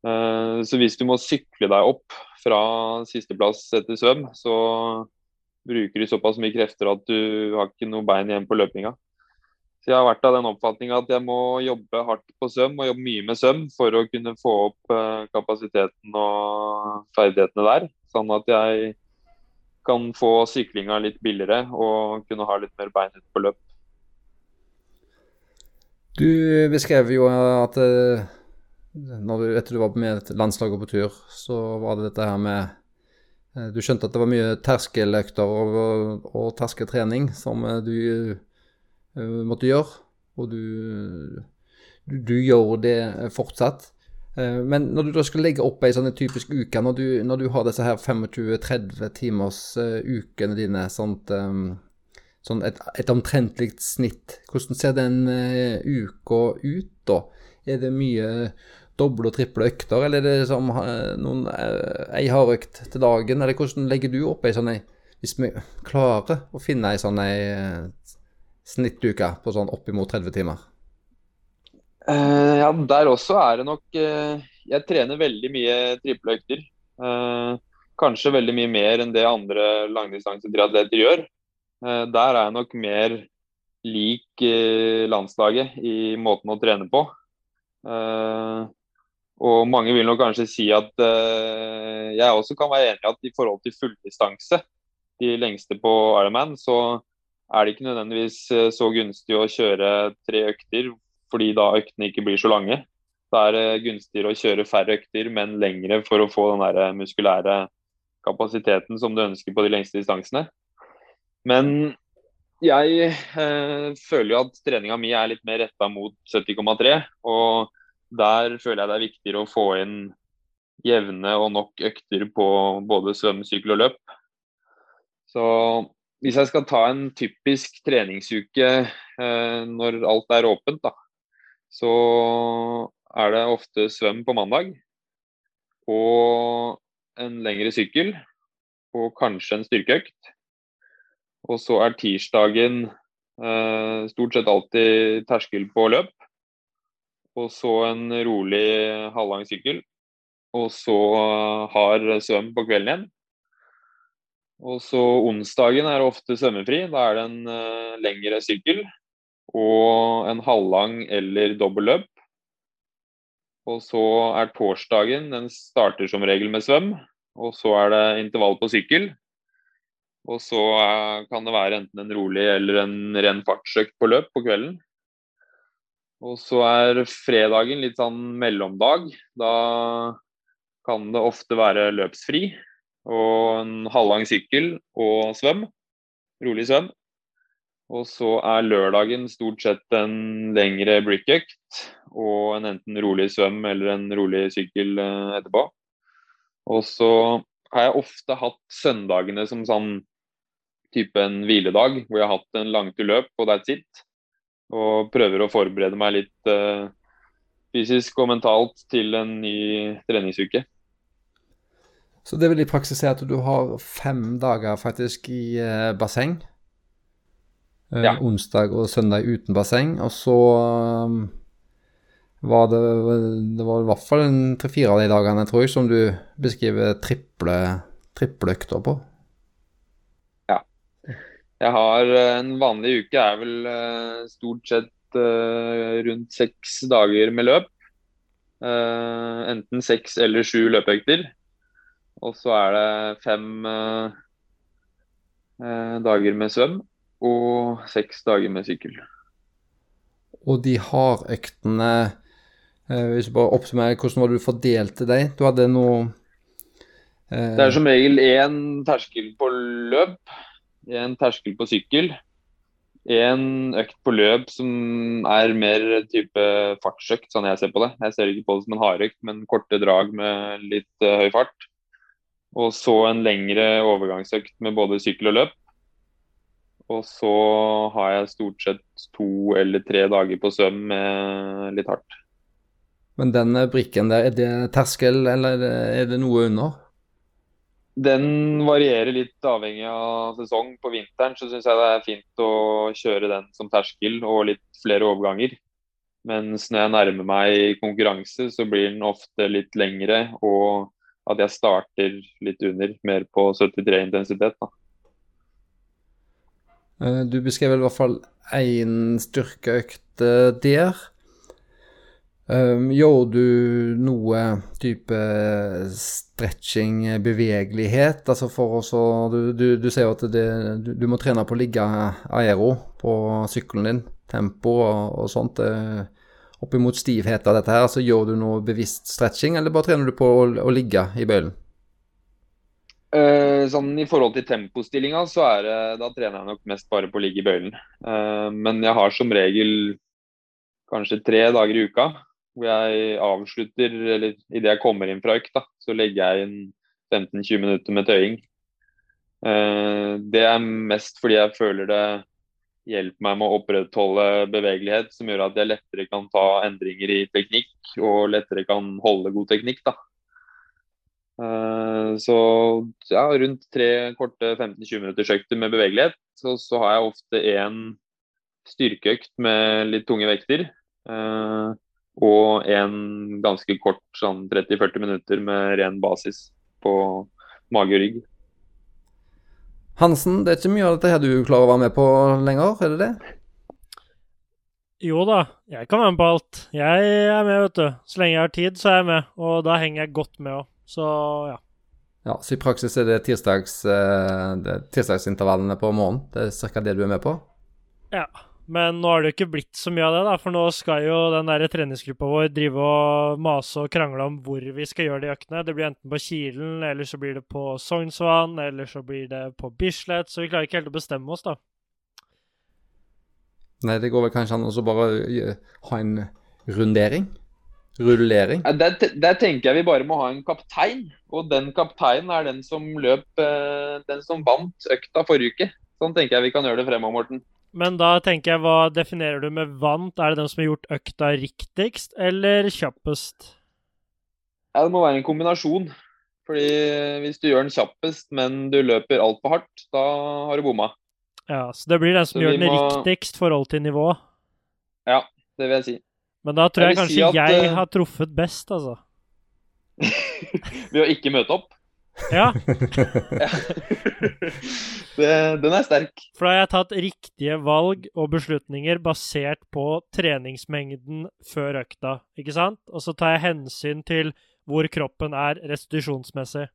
Eh, så hvis du må sykle deg opp fra sisteplass etter svøm, så bruker du såpass mye krefter at du har ikke noe bein igjen på løpinga. Så jeg har vært av den oppfatning at jeg må jobbe hardt på søm og jobbe mye med søm for å kunne få opp eh, kapasiteten og ferdighetene der. Sånn at jeg kan få syklinga litt billigere og kunne ha litt mer bein ut på løp. Du beskrev jo at eh, når du, etter du var med landslaget på tur, så var det dette her med Du skjønte at det var mye terskeløkter og, og, terskeltrening som du Eh, måtte gjøre. Og du, du, du, gjør det fortsatt. Eh, men når du da skal legge opp ei sånn typisk uke, når du, når du har disse her 25-30 timers ukene dine, sånt, sånn et, et omtrentlig snitt, hvordan ser den uka ut da? Er det mye doble og triple økter, eller er det som uh, noen, uh, ei hardøkt til dagen? Eller hvordan legger du opp ei sånn ei, hvis vi klarer å finne ei sånn ei snittuke på sånn oppimot 30 timer? Uh, ja, der også er det nok uh, Jeg trener veldig mye trippeløkter. Uh, kanskje veldig mye mer enn det andre langdistansetriatleter gjør. der er jeg nok mer lik landslaget i måten å trene på. Og mange vil nok kanskje si at jeg også kan være enig i at i forhold til fulldistanse, de lengste på Ironman, så er det ikke nødvendigvis eh, så gunstig å kjøre tre økter, fordi da øktene ikke blir så lange. Da er det gunstigere å kjøre færre økter, men lengre for å få den der muskulære kapasiteten som du ønsker på de lengste distansene. Men jeg eh, føler jo at treninga mi er litt mer retta mot 70,3. Og der føler jeg det er viktigere å få inn jevne og nok økter på både svøm, sykkel og løp. Så hvis jeg skal ta en typisk treningsuke eh, når alt er åpent, da, så er det ofte svøm på mandag. Og en lengre sykkel. Og kanskje en styrkeøkt. Og så er tirsdagen eh, stort sett alltid terskel på løp. Og så en rolig halvlang sykkel. Og så har svøm på kvelden igjen. Og så onsdagen er ofte svømmefri. Da er det en uh, lengre sykkel og en halvlang eller dobbel løp. Og så er torsdagen Den starter som regel med svøm. Og så er det intervall på sykkel. Og så er, kan det være enten en rolig eller en ren fartsøkt på løp på kvelden. Og så er fredagen litt sånn mellomdag. Da kan det ofte være løpsfri og en halvlang sykkel og svøm. Rolig svøm. Og så er lørdagen stort sett en lengre brickøkt og en enten rolig svøm eller en rolig sykkel eh, etterpå. Og så har jeg ofte hatt søndagene som sånn type en hviledag, hvor jeg har hatt en langtur løp og that's it. Og prøver å forberede meg litt uh, fysisk og mentalt til en ny treningsuke. Så det vil i praksis si at du har fem dager faktisk i uh, basseng? Eh, ja. Onsdag og søndag uten basseng. Og så um, var det, det var i hvert fall tre-fire av de dagene, tror jeg, som du beskriver triple, trippeløkter på. Jeg har eh, En vanlig uke er vel uh, stort sett uh, rundt seks dager med løp. Enten seks eller sju løpeøkter. Og så er det fem eh, eh, dager med svøm og seks dager med sykkel. Og de hardøktene øktene, Hvis du bare oppsummerer, hvordan var det du fordelte deg? Du hadde noe eh... Det er som regel én terskel på løp, én terskel på sykkel. En økt på løp som er mer type fartsøkt, sånn jeg ser på det. Jeg ser ikke på det som en hardøkt, men korte drag med litt uh, høy fart. Og så en lengre overgangsøkt med både sykkel og løp. Og så har jeg stort sett to eller tre dager på svøm med litt hardt. Men den brikken der, er det terskel, eller er det noe under? Den varierer litt avhengig av sesong. På vinteren så syns jeg det er fint å kjøre den som terskel og litt flere overganger. Mens når jeg nærmer meg konkurranse, så blir den ofte litt lengre og at jeg starter litt under, mer på 73 intensitet. da. Eh, du beskrev i hvert fall én styrkeøkt eh, der. Um, gjør du noe type stretching, bevegelighet? Altså for å du, du, du sier at det, du, du, må trene på å ligge aero på sykkelen din. Tempo og, og sånt. Oppimot opp stivhet av dette her, så gjør du noe bevisst stretching, eller bare trener du på å, å ligge i bøylen? Uh, sånn I forhold til tempostillinga, så er det, da trener jeg nok mest bare på å ligge i bøylen. Uh, men jeg har som regel kanskje tre dager i uka hvor jeg avslutter, eller idet jeg kommer inn fra økt, så legger jeg inn 15-20 minutter med tøying. Uh, det er mest fordi jeg føler det hjelper meg med å opprettholde bevegelighet, som gjør at jeg lettere kan ta endringer i teknikk og lettere kan holde god teknikk. da. Uh, så ja, rundt tre korte 15-20 minutters økter med bevegelighet. Så, så, har jeg ofte en styrkeøkt med litt tunge vekter. Uh, og en ganske kort sånn 30-40 minutter med ren basis på mage og rygg. Hansen, det er ikke mye av dette her du klarer å være med på lenger, er det det? Jo da, jeg kan være med på alt. Jeg er med, vet du. Så lenge jeg har tid, så er jeg med. Og da henger jeg godt med òg. Så ja. Ja, Så i praksis er det, tirsdags, eh, det tirsdagsintervallene på morgenen? Det er ca. det du er med på? Ja. Men nå har det jo ikke blitt så mye av det, da, for nå skal jo den der treningsgruppa vår drive og mase og krangle om hvor vi skal gjøre de øktene. Det blir enten på Kilen, eller så blir det på Sognsvann, eller så blir det på Bislett. Så vi klarer ikke helt å bestemme oss, da. Nei, det går vel kanskje an å bare ha en rundering? Rullering? Der, der, tenker jeg vi bare må ha en kaptein. Og den kapteinen er den som løp eh, Den som vant økta forrige uke. Sånn tenker jeg vi kan gjøre det fremover, Morten. Men da tenker jeg, hva definerer du med vant? Er det den som har gjort økta riktigst, eller kjappest? Ja, Det må være en kombinasjon. Fordi hvis du gjør den kjappest, men du løper altfor hardt, da har du bomma. Ja, Så det blir den som gjør den må... riktigst forhold til nivå? Ja, det vil jeg si. Men da tror jeg, jeg kanskje si at, jeg eh, har truffet best, altså. Ved å ikke møte opp? Ja. det, den er sterk. For da har jeg tatt riktige valg og beslutninger basert på treningsmengden før økta, ikke sant? Og så tar jeg hensyn til hvor kroppen er restitusjonsmessig.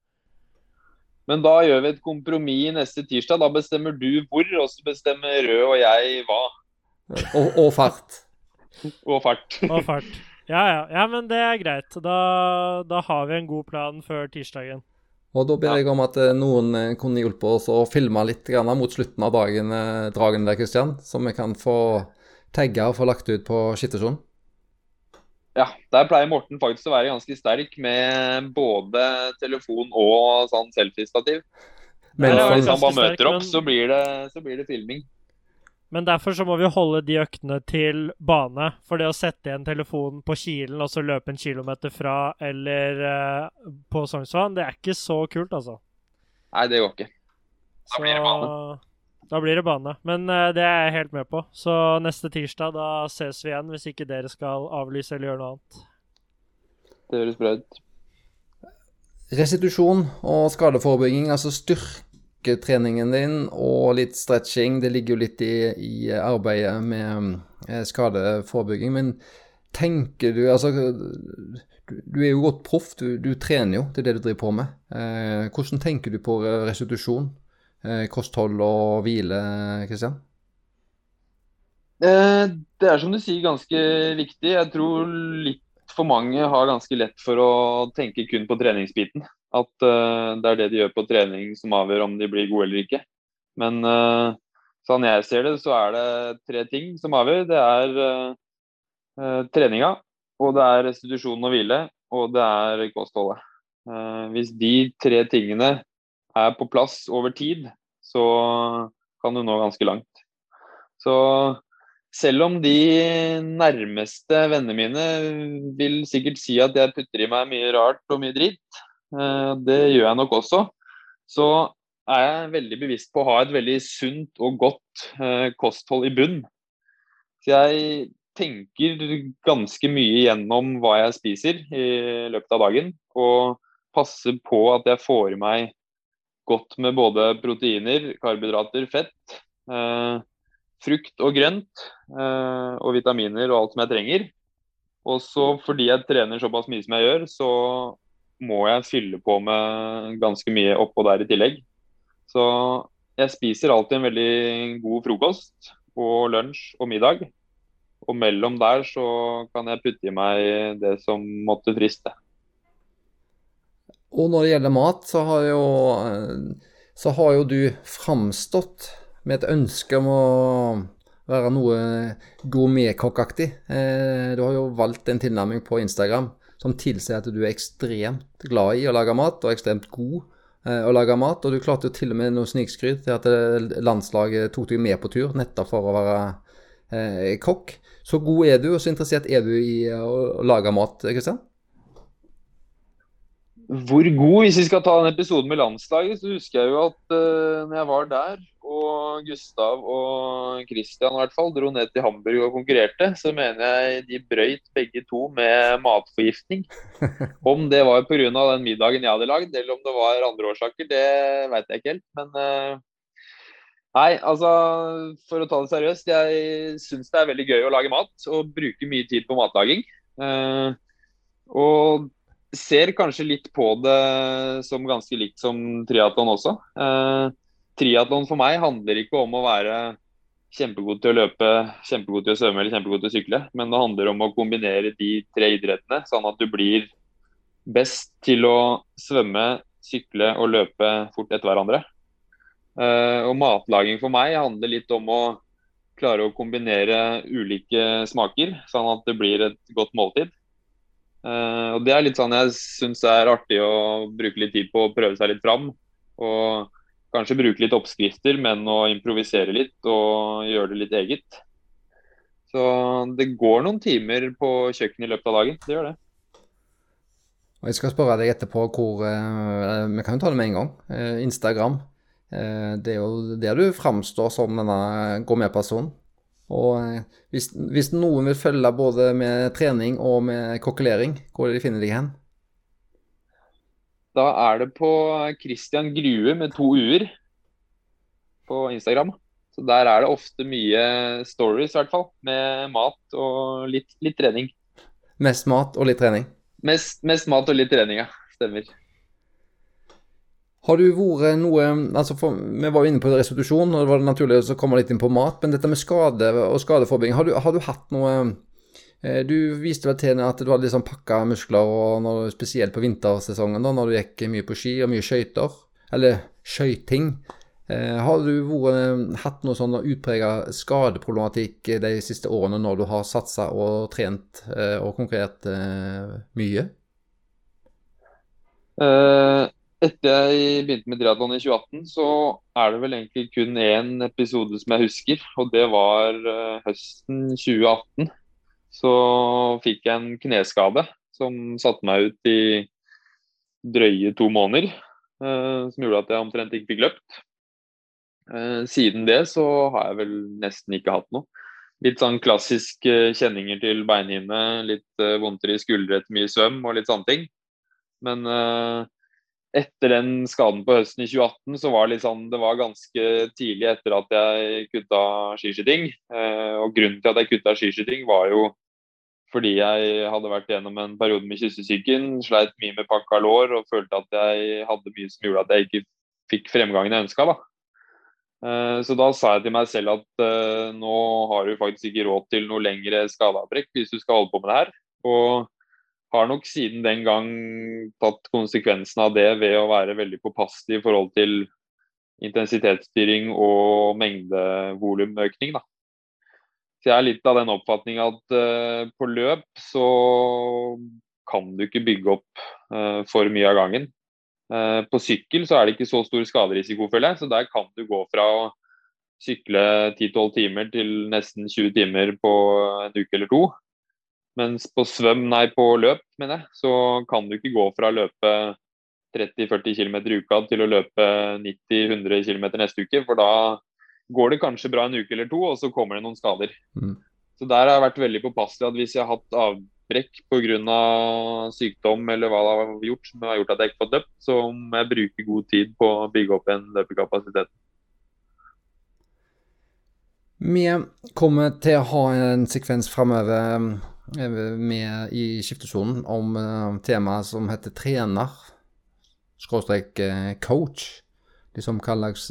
Men da gjør vi et kompromiss neste tirsdag. Da bestemmer du hvor, og så bestemmer Rød og jeg hva. Og, og fart. Og fart. og fart. Ja, ja. ja, men det er greit. Da, da, har vi en god plan før tirsdagen. Og da ber jeg om at eh, noen eh, kunne hjulpet oss å filme litt mot slutten av dagen, eh, dragen der, Kristian. Så vi kan få tagga og få lagt ut på Skittersund. Ja, der pleier Morten faktisk å være ganske sterk med både telefon og sånn selfiestativ. Men hvis han bare møter opp, så blir det, så blir det filming. Men derfor så må vi holde de øktene til bane. For det å sette igjen telefonen på Kilen og så løpe en kilometer fra eller uh, på Sognsvann, det er ikke så kult, altså. Nei, det går ikke. Da så, blir det bane. Da blir det bane. Men uh, det er jeg helt med på. Så neste tirsdag, da ses vi igjen. Hvis ikke dere skal avlyse eller gjøre noe annet. Det høres bra ut. Restitusjon og skadeforebygging, altså styrke styrketreningen din og litt stretching. Det ligger jo litt i, i arbeidet med eh, skadeforebygging. Men tenker du Altså, du, er jo godt proff. Du, du, trener jo, det er det du driver på med. Eh, hvordan tenker du på restitusjon, eh, kosthold og hvile, Kristian? Eh, det er som du sier ganske viktig. Jeg tror litt for mange har ganske lett for å tenke kun på treningsbiten. At uh, det er det de gjør på trening som avgjør om de blir gode eller ikke. Men uh, sånn jeg ser det, så er det tre ting som avgjør. Det er uh, treninga, og det er restitusjon og hvile, og det er kostholdet. hvis de tre tingene er på plass over tid, så kan du nå ganske langt. Så selv om de nærmeste vennene mine vil sikkert si at jeg putter i meg mye rart og mye dritt, Eh, det gjør jeg nok også. Så er jeg veldig bevisst på å ha et veldig sunt og godt eh, kosthold i bunn. Så jeg tenker ganske mye gjennom hva jeg spiser i løpet av dagen. Og passer på at jeg får i meg godt med både proteiner, karbohydrater, fett, eh, frukt og grønt eh, og vitaminer og alt som jeg trenger. Og så fordi jeg trener såpass mye som jeg gjør, så må jeg fylle på med ganske mye oppå der i tillegg. Så jeg spiser alltid en veldig god frokost og lunsj og middag. Og mellom der så kan jeg putte i meg det som måtte friste. Og når det gjelder mat, så har jo, så har jo du framstått med et ønske om å være noe gourmetkokkaktig. Eh, du har jo valgt en tilnærming på Instagram som tilsier at du er ekstremt glad i å lage mat, og ekstremt god eh, å lage mat. Og du klarte jo til og med noe snikskryt til at eh, landslaget tok deg med på tur nettopp for å være eh, kokk. Så god er du, og så interessert er du i å, lage mat, Kristian? Hvor god? Hvis vi skal ta den episoden med landslaget, så husker jeg jo at uh, når jeg var der, og Gustav og Christian i hvert fall dro ned til Hamburg og konkurrerte, så mener jeg de brøyt begge to med matforgiftning. Om det var pga. den middagen jeg hadde lagd, eller om det var andre årsaker, det veit jeg ikke helt. Men uh, nei, altså for å ta det seriøst, jeg syns det er veldig gøy å lage mat og bruke mye tid på matlaging. Uh, og ser kanskje litt på det som ganske likt som triatlon også. Eh, triatlon for meg handler ikke om å være kjempegod til å løpe, kjempegod til å svømme eller kjempegod til å sykle, men det handler om å kombinere de tre idrettene, sånn at du blir best til å svømme, sykle og løpe fort etter hverandre. Eh, og matlaging for meg handler litt om å klare å kombinere ulike smaker, sånn at det blir et godt måltid. Uh, og Det er litt sånn jeg syns er artig å bruke litt tid på å prøve seg litt fram. Og kanskje bruke litt oppskrifter, men å improvisere litt og gjøre det litt eget. Så det går noen timer på kjøkkenet i løpet av dagen. Det gjør det. Og Jeg skal spørre deg etterpå hvor uh, Vi kan jo ta det med en gang. Uh, Instagram. det er jo der du framstår som denne gourmetpersonen. Og eh, hvis, hvis, noen vil følge både med trening og med kokkelering, hvor de finner deg hen? Da er det på Christian Grue med to u-er på Instagram. Så Der er det ofte mye stories, i hvert fall. Med mat og litt, litt trening. Mest mat og litt trening? Mest, mest mat og litt trening, ja. Stemmer. Har du vært noe altså for, Vi var jo inne på restitusjon, og det var naturlig å komme litt inn på mat. Men dette med skade og skadeforebygging, har har du hatt noe eh, Du viste vel til at du hadde liksom pakka muskler, og når, spesielt på vintersesongen, da, når du gikk mye på ski og mye skøyter. Eller skøyting. Eh, har du vært, hatt noe sånn utprega skadeproblematikk de siste årene når du har satsa og trent eh, og konkurrert mye? Uh, etter jeg begynte med triatlon i 2018, så er det vel egentlig kun én episode som jeg husker. Og det var uh, høsten 2018. Så fikk jeg en kneskade som satte meg ut i drøye to måneder. Uh, som gjorde at jeg omtrent ikke fikk løpt. Uh, siden det så har jeg vel nesten ikke hatt noe. Litt sånn klassisk kjenninger til beinhinne, litt vondtere i skuldre etter mye svøm og litt sånne ting. Men etter den skaden på høsten i 2018, så var det, sånn, det var ganske tidlig etter at jeg kutta skiskyting. Eh, og grunnen til at jeg kutta skiskyting, var jo fordi jeg hadde vært gjennom en periode med kyssesyken, sleit mye med pakka lår og følte at jeg hadde mye som gjorde at jeg ikke fikk fremgangen jeg ønska. Eh, så da sa jeg til meg selv at eh, nå har du faktisk ikke råd til noe lengre skadeavbrekk hvis du skal holde på med det her. Og har nok siden den gang tatt konsekvensen av det ved å være veldig påpasselig i forhold til intensitetsstyring og mengdevolumøkning. Så jeg er litt av den oppfatning at uh, på løp så kan du ikke bygge opp uh, for mye av gangen. Uh, på sykkel så er det ikke så stor skaderisiko, føler jeg. Så der kan du gå fra å sykle 10-12 timer til nesten 20 timer på en uke eller to. Mens på svøm, nei, på løp, mener jeg, så kan du ikke gå fra å løpe 30-40 km i uka til å løpe 90-100 km neste uke. For da går det kanskje bra en uke eller to, og så kommer det noen skader. Mm. Så der har jeg vært veldig påpasselig at hvis jeg har hatt avbrekk pga. sykdom eller hva det har gjort som har gjort at jeg ikke har fått løpt, så må jeg bruke god tid på å bygge opp en løpekapasitet. Vi kommer til å ha en sekvens framover med i skiftesonen om uh, temaet som heter trener, skråstrek uh, coach. Liksom hva slags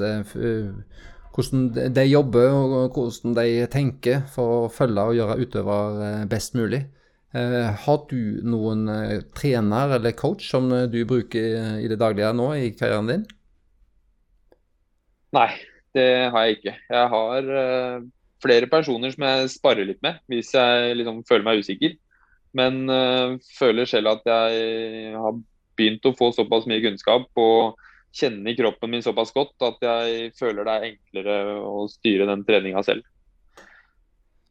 Hvordan de jobber og hvordan de tenker for å følge og gjøre utøver best mulig. har du noen trener eller coach som du bruker i det daglige nå i karrieren din? Nei, det har jeg ikke. Jeg har flere personer som jeg sparer litt med hvis jeg liksom føler meg usikker. Men uh, føler selv at jeg har begynt å få såpass mye kunnskap og kjenner kroppen min såpass godt at jeg føler det er enklere å styre den treninga selv.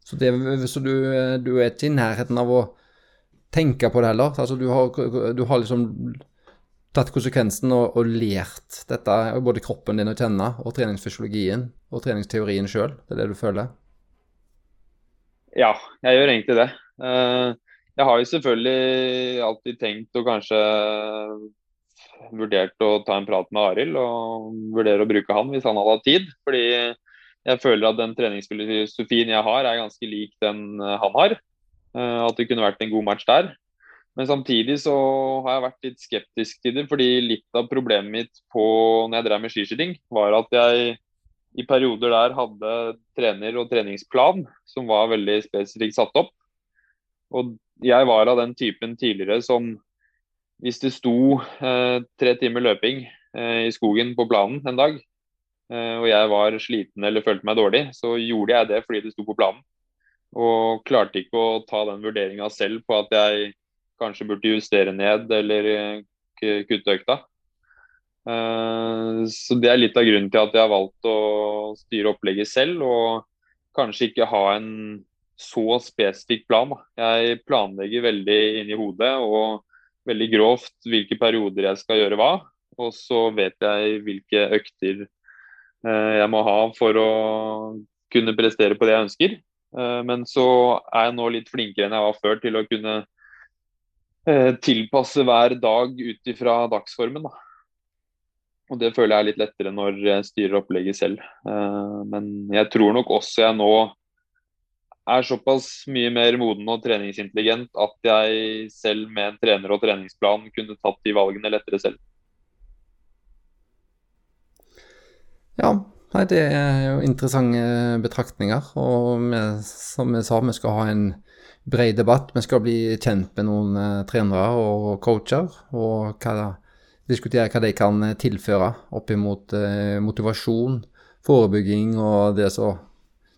Så, det, så du, du, er ikke i nærheten av å tenke på det heller? Altså du har, du har liksom tatt konsekvensen og, og, lært dette, både kroppen din å kjenne, og treningsfysiologien og treningsteorien sjøl? Det er det du føler? Ja, jeg gjør egentlig det. Eh, jeg har jo selvfølgelig alltid tenkt og kanskje vurdert å ta en prat med Arild og vurdere å bruke han hvis han hadde hatt tid. Fordi jeg føler at den treningsfilosofien jeg har, er ganske lik den han har. Eh, at det kunne vært en god match der. Men samtidig så har jeg vært litt skeptisk til det, fordi litt av problemet mitt på når jeg drev med skiskyting, var at jeg i perioder der hadde trener og treningsplan som var veldig spesifikt satt opp. Og jeg var av den typen tidligere som hvis det sto eh, tre timer løping eh, i skogen på planen en dag, eh, og jeg var sliten eller følte meg dårlig, så gjorde jeg det fordi det sto på planen. Og klarte ikke å ta den vurderinga selv på at jeg kanskje burde justere ned eller kutte økta. Så det er litt av grunnen til at jeg har valgt å styre opplegget selv, og kanskje ikke ha en så spesifikk plan. Jeg planlegger veldig inni hodet og veldig grovt hvilke perioder jeg skal gjøre hva. Og så vet jeg hvilke økter eh, jeg må ha for å kunne prestere på det jeg ønsker. Eh, men så er jeg nå litt flinkere enn jeg var før til å kunne eh, tilpasse hver dag ut ifra dagsformen. Da. Og Det føler jeg er litt lettere når jeg styrer opplegget selv. Men jeg tror nok også jeg nå er såpass mye mer moden og treningsintelligent at jeg selv med en trener og treningsplan kunne tatt de valgene lettere selv. Ja, det er jo interessante betraktninger. Og vi, som vi sa, vi skal ha en bred debatt. Vi skal bli kjent med noen uh, trenere og coacher, og hva, diskutere hva de kan tilføre opp imot uh, motivasjon, forebygging og det som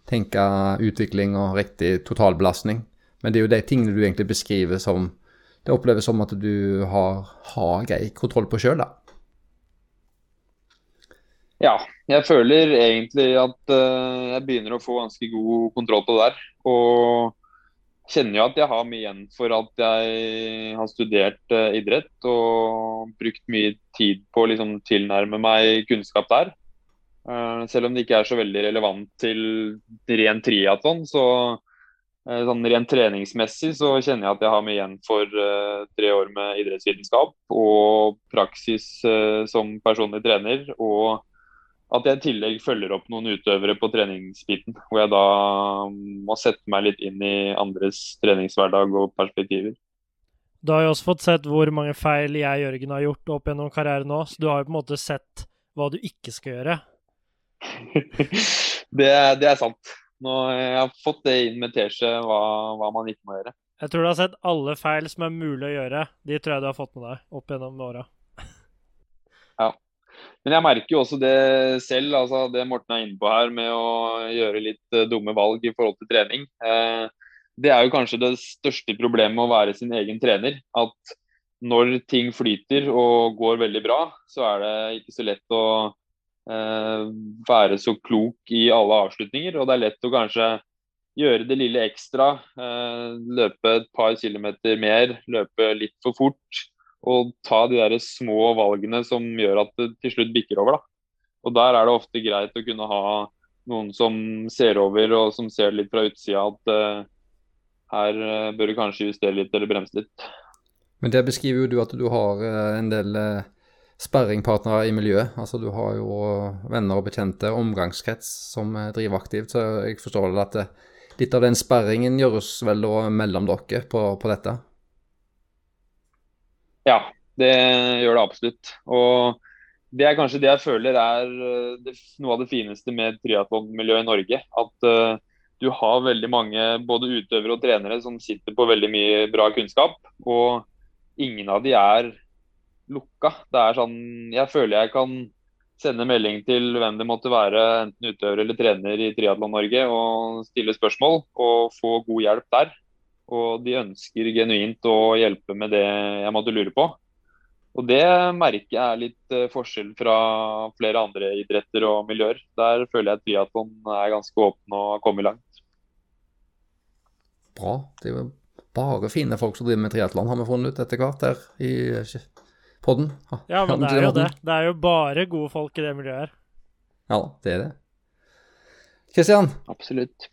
tenke utvikling og riktig totalbelastning. Men det er jo de tingene du egentlig beskriver som Det oppleves som at du har, har grei kontroll på sjøl, da. Ja, jeg føler egentlig at uh, jeg begynner å få ganske god kontroll på det der. Og kjenner jo at jeg har mye igjen for at jeg har studert uh, idrett og brukt mye tid på å liksom, tilnærme meg kunnskap der. Uh, selv om det ikke er så veldig relevant til ren triatlon, så uh, sånn rent treningsmessig så kjenner jeg at jeg har mye igjen for uh, tre år med idrettsvitenskap og praksis som personlig trener. Og at jeg i tillegg følger opp noen utøvere på treningsbiten. Hvor jeg da må sette meg litt inn i andres treningshverdag og perspektiver. Du har jo også fått sett hvor mange feil jeg og Jørgen har gjort opp gjennom karrieren nå, så du har jo på en måte sett hva du ikke skal gjøre. det, det, er sant. Nå, jeg har fått det inn med teskje hva, hva, man ikke må gjøre. Jeg tror du har sett alle feil som er mulig å gjøre. De tror jeg du har fått med deg opp gjennom åra. Men jeg merker jo også det selv, altså det Morten er inne på her med å gjøre litt uh, dumme valg i forhold til trening. Uh, det er jo kanskje det største problemet med å være sin egen trener. At når ting flyter og går veldig bra, så er det ikke så lett å Eh, være så klok i alle avslutninger. Og det er lett å kanskje gjøre det lille ekstra. Eh, løpe et par kilometer mer, løpe litt for fort. Og ta de der små valgene som gjør at det til slutt bikker over. da. Og der er det ofte greit å kunne ha noen som ser over og som ser litt fra utsida at uh, her uh, bør du kanskje justere litt eller bremse litt. Men det beskriver jo du at du har uh, en del sperringpartnere i miljøet. Altså Du har jo venner og bekjente, omgangskrets som eh, driver aktivt. Så jeg forstår vel at eh, litt av den sperringen gjøres vel mellom dere på, på, dette? Ja, det gjør det absolutt. Og det er kanskje det jeg føler er eh, noe av det fineste med triatlonmiljøet i Norge. At uh, du har veldig mange både utøvere og trenere som sitter på veldig mye bra kunnskap. Og ingen av de er lukka. Det er sånn, Jeg føler jeg kan sende melding til hvem det måtte være, enten utøver eller trener i Triatlon Norge, og stille spørsmål og få god hjelp der. Og de ønsker genuint å hjelpe med det jeg måtte lure på. Og det merker jeg er litt eh, forskjell fra flere andre idretter og miljøer. Der føler jeg at triatlon er ganske åpen og har kommet langt. Bra. Det er jo bare fine folk som driver med triatlon, har vi funnet ut etter hvert her i podden. Ja, men det er jo det. Det er jo bare gode folk i det miljøet her. Ja, det er det. Kristian? Absolutt.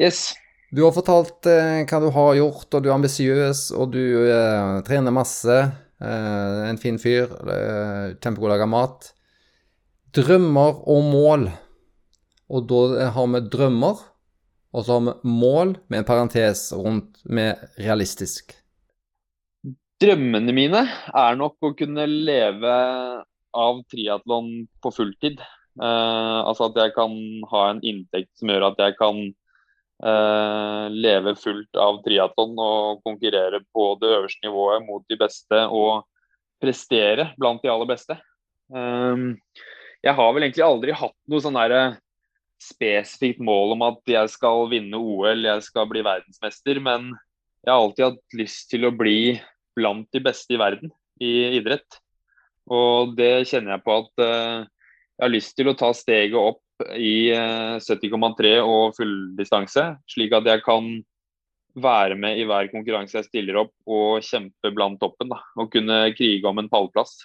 Yes. Du har fortalt eh, hva du har gjort, og du er ambisiøs, og du eh, trener masse. Eh, en fin fyr. Eh, kjempegod å lage mat. Drømmer og mål. Og da har vi drømmer, og så har vi mål med en parentes rundt med realistisk. Drømmene mine er nok å kunne leve av triatlon på fulltid. Uh, altså at jeg kan ha en inntekt som gjør at jeg kan leve fullt av triatlon og konkurrere på det øverste nivået mot de beste og prestere blant de aller beste. Uh, jeg har vel egentlig aldri hatt noe sånn derre spesifikt mål om at jeg skal vinne OL, jeg skal bli verdensmester, men jeg har alltid hatt lyst til å bli blant de beste i verden i idrett. Og det kjenner jeg på at uh, jeg har lyst til å ta steget opp i uh, 70,3 og fulldistanse, slik at jeg kan være med i hver konkurranse jeg stiller opp og kjempe blant toppen. Da, og kunne krige om en pallplass.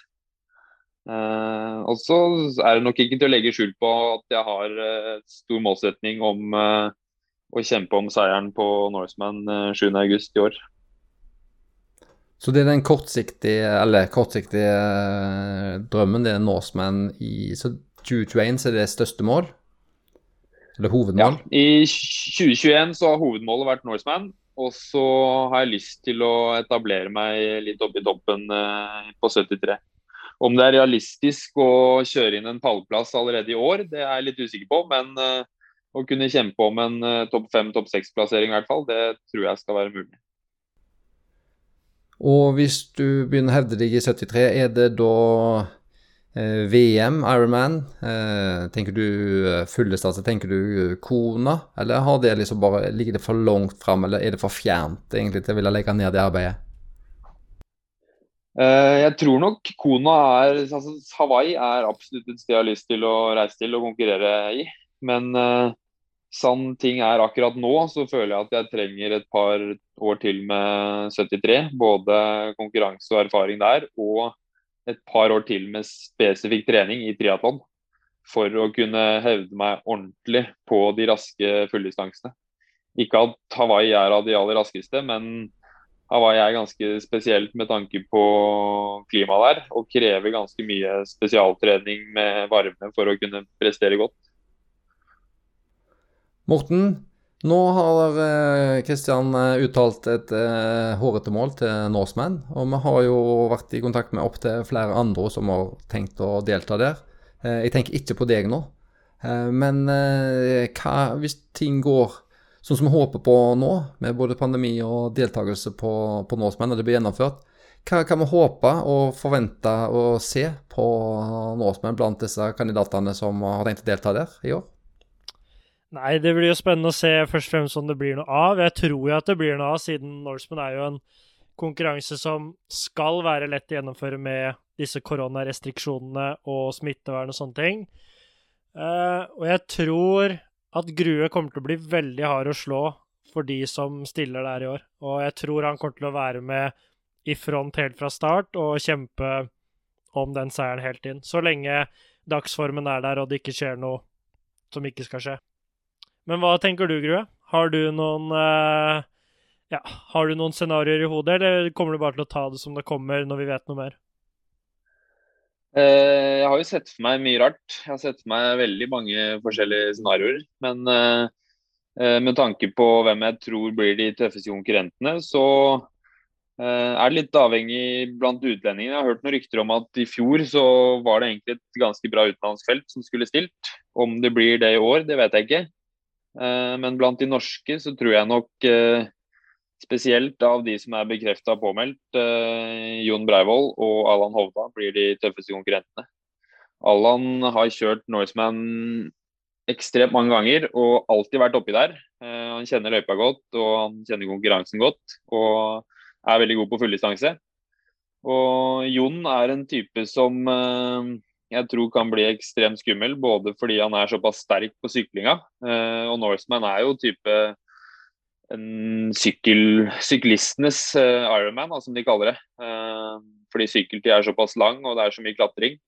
Uh, og så er det nok ikke til å legge skjul på at jeg har uh, stor målsetning om uh, å kjempe om seieren på Norseman uh, 7.8 i år. Så det er den kortsiktige, eller kortsiktige drømmen, det er Norseman i så 2021, så er det største mål? Eller hovedmål? Ja, i 2021 så har hovedmålet vært Norseman. Og så har jeg lyst til å etablere meg litt oppe i toppen på 73. Om det er realistisk å kjøre inn en pallplass allerede i år, det er jeg litt usikker på. Men eh, å kunne kjempe om en eh, topp fem, topp seks-plassering i hvert fall, det tror jeg skal være mulig. Og hvis du begynner å hevde deg i 73, er det da eh, VM, Ironman? Eh, tenker du fullestasje, tenker du Kona? Eller har det liksom bare, ligger det for langt fram, eller er det for fjernt egentlig til å ville legge ned det arbeidet? Eh, jeg tror nok Kona er altså Hawaii er absolutt et sted jeg har lyst til å reise til og konkurrere i. Men uh, sann ting er akkurat nå, så føler jeg at jeg trenger et par år til med 73. Både konkurranse og erfaring der, og et par år til med spesifikk trening i triatlon. For å kunne hevde meg ordentlig på de raske fulldistansene. Ikke at Hawaii er av de aller raskeste, men Hawaii er ganske spesielt med tanke på klimaet der, og krever ganske mye spesialtrening med varme for å kunne prestere godt. Morten, nå har Kristian eh, uttalt et uh, hårete mål til Norseman. Og vi har jo vært i kontakt med opptil flere andre som har tenkt å delta der. Jeg tenker ikke på deg nå. Men hva hvis ting går sånn som vi håper på nå, med både pandemi og deltakelse på, på Norseman, når det blir gjennomført. Hva kan vi håpe og forvente å se på Norseman blant disse kandidatene som har tenkt å delta der i år? Nei, det blir jo spennende å se først og fremst om det blir noe av. Jeg tror jo at det blir noe av, siden Norseman er jo en konkurranse som skal være lett å gjennomføre med disse koronarestriksjonene og smittevern og sånne ting. Uh, og jeg tror at Grue kommer til å bli veldig hard å slå for de som stiller der i år. Og jeg tror han kommer til å være med i front helt fra start og kjempe om den seieren helt inn. Så lenge dagsformen er der og det ikke skjer noe som ikke skal skje. Men hva tenker du, Grue? Har du noen uh, ja, Har du noen scenarioer i hodet, eller kommer du bare til å ta det som det kommer når vi vet noe mer? Uh, jeg har jo sett for meg mye rart. Jeg har sett for meg veldig mange forskjellige scenarioer. Men uh, med tanke på hvem jeg tror blir de tøffeste konkurrentene, så er det litt avhengig blant utlendingene. Jeg har hørt noen rykter om at i fjor så var det egentlig et ganske bra utenlandsfelt som skulle stilt. Om det blir det i år, det vet jeg ikke. Men blant de norske så tror jeg nok Spesielt av de som er bekrefta påmeldt, eh, Jon Breivoll og Allan Hovda blir de tøffeste konkurrentene. Allan har kjørt Norseman ekstremt mange ganger og alltid vært oppi der. Eh, han kjenner løypa godt og han kjenner konkurransen godt og er veldig god på fulldistanse. Og Jon er en type som eh, jeg tror kan bli ekstremt skummel, både fordi han er såpass sterk på syklinga, eh, og Norseman er jo type en sykkel, syklistenes uh, Ironman, som de kaller det. Uh, fordi sykkeltid er såpass lang og det er så mye klatring.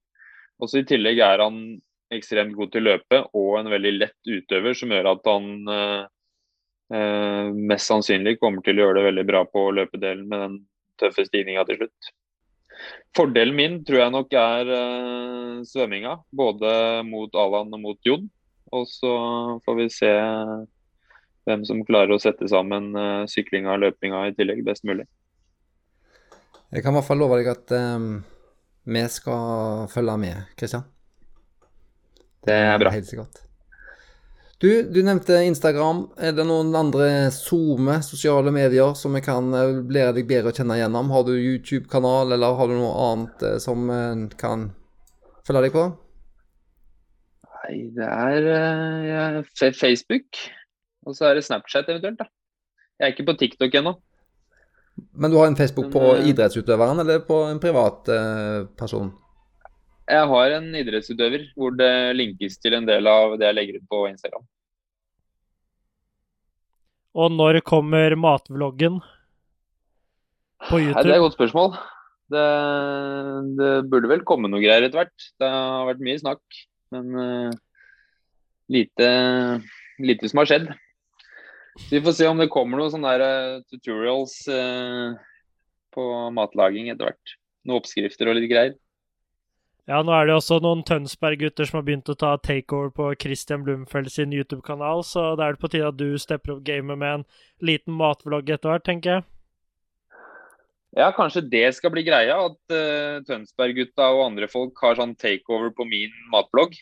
Også I tillegg er han ekstremt god til å løpe og en veldig lett utøver, som gjør at han eh, mest sannsynlig kommer til å gjøre det veldig bra på løpedelen med den tøffe stigninga til slutt. Fordelen min tror jeg nok er svømminga, både mot Alan og mot Jon. Og så får vi se hvem som klarer å sette sammen uh, syklinga og løpinga i tillegg best mulig. Jeg kan i hvert fall love deg at um, vi skal følge med, Kristian. Det er bra. Helt sikkert. Du, du, nevnte Instagram. Er det noen andre SoMe, sosiale medier, som vi kan lære deg bedre å kjenne gjennom? Har du YouTube-kanal, eller har du noe annet eh, som kan følge deg på? Nei, det er ja, Facebook. Og så er det Snapchat eventuelt, da. Jeg er ikke på TikTok ennå. Men du har en Facebook på eh, idrettsutøveren eller på en privat eh, person? Jeg har en idrettsutøver hvor det linkes til en del av det jeg legger ut på Instagram. Og når kommer matvloggen på Nei, det er et godt spørsmål. Det, det burde vel komme noe greier etter hvert. Det har vært mye snakk, men uh, lite, lite som har skjedd. Så vi får se om det kommer noen sånne der, uh, tutorials uh, på matlaging etter hvert. Noen oppskrifter og litt greier. Ja, nå er det også noen Tønsberg-gutter som har begynt å ta takeover på Christian Blumfeld sin YouTube-kanal, så da er det på tide at du stepper opp gamet med en liten matvlogg etter hvert, tenker jeg. Ja, kanskje det skal bli greia. At uh, Tønsberg-gutta og andre folk har sånn takeover på min matblogg.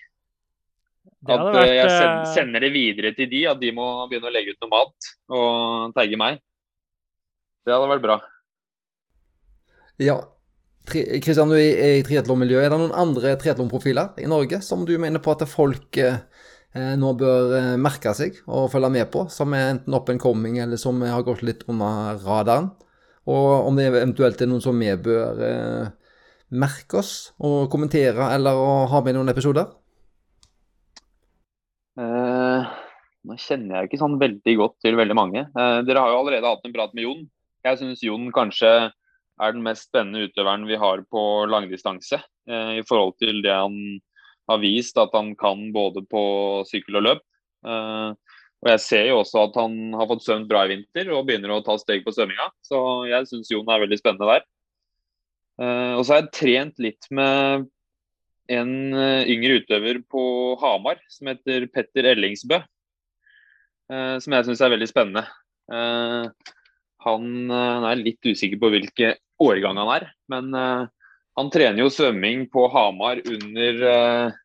At vært, uh, jeg send, eh, sender det videre til de, at de må begynne å legge ut noe mat og tagge meg. Det hadde vært bra. Ja. Kristian, du er i triatlonmiljøet. Er det noen andre triatlonprofiler i Norge som du mener på at folk eh, eh, nå bør eh, merke seg og følge med på, som er enten up and coming eller som har gått litt under radaren? Og om det eventuelt er noen som vi bør merke oss og kommentere eller ha med noen episoder? Eh, nå kjenner jeg ikke sånn veldig godt til veldig mange. Eh, dere har jo allerede hatt en prat med Jon. Jeg syns Jon kanskje er den mest spennende utøveren vi har på langdistanse. Eh, I forhold til det han har vist at han kan både på sykkel og løp. Eh, og jeg ser jo også at han har fått svømt bra i vinter og begynner å ta steg på svømminga. Så jeg syns Jon er veldig spennende der. Eh, og så har jeg trent litt med en yngre utøver på Hamar som heter Petter Ellingsbø. Som jeg syns er veldig spennende. Han eh, er litt usikker på hvilke årgang han er, men eh, han trener jo svømming på Hamar under eh,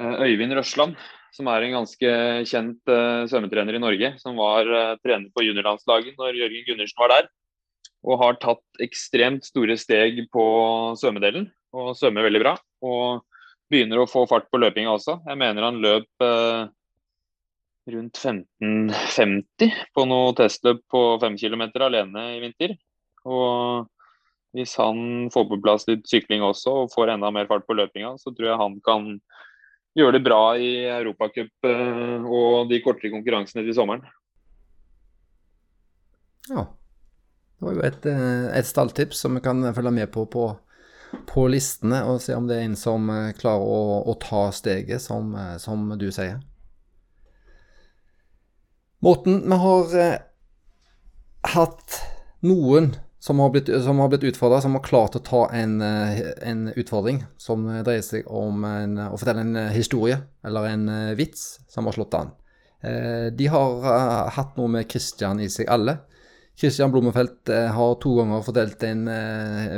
Øyvind Røsland, som er en ganske kjent svømmetrener i Norge. Som var trener på juniorlandslaget når Jørgen Gundersen var der. Og har tatt ekstremt store steg på svømmedelen, og svømmer veldig bra. Og begynner å få fart på løpinga også. Jeg mener han løp rundt 15,50 på noe testløp på 5 km alene i vinter. Og hvis han får på plass litt sykling også og får enda mer fart på løpinga, så tror jeg han kan gjøre det bra i Europacup eh, og de kortere konkurransene til sommeren. Ja. Det var jo et, eh, et stalltips som vi kan følge med på, på på listene og se om det er en som eh, klarer å, å ta steget, som, som du sier. Morten, vi har eh, hatt noen som har blitt, som blitt utfordra, som har klart å ta en, eh, en utfordring som dreier seg om en, å fortelle en historie eller en eh, vits som har slått an. Eh, de har eh, hatt noe med Kristian i seg alle. Kristian Blommenfelt eh, har to ganger fordelt en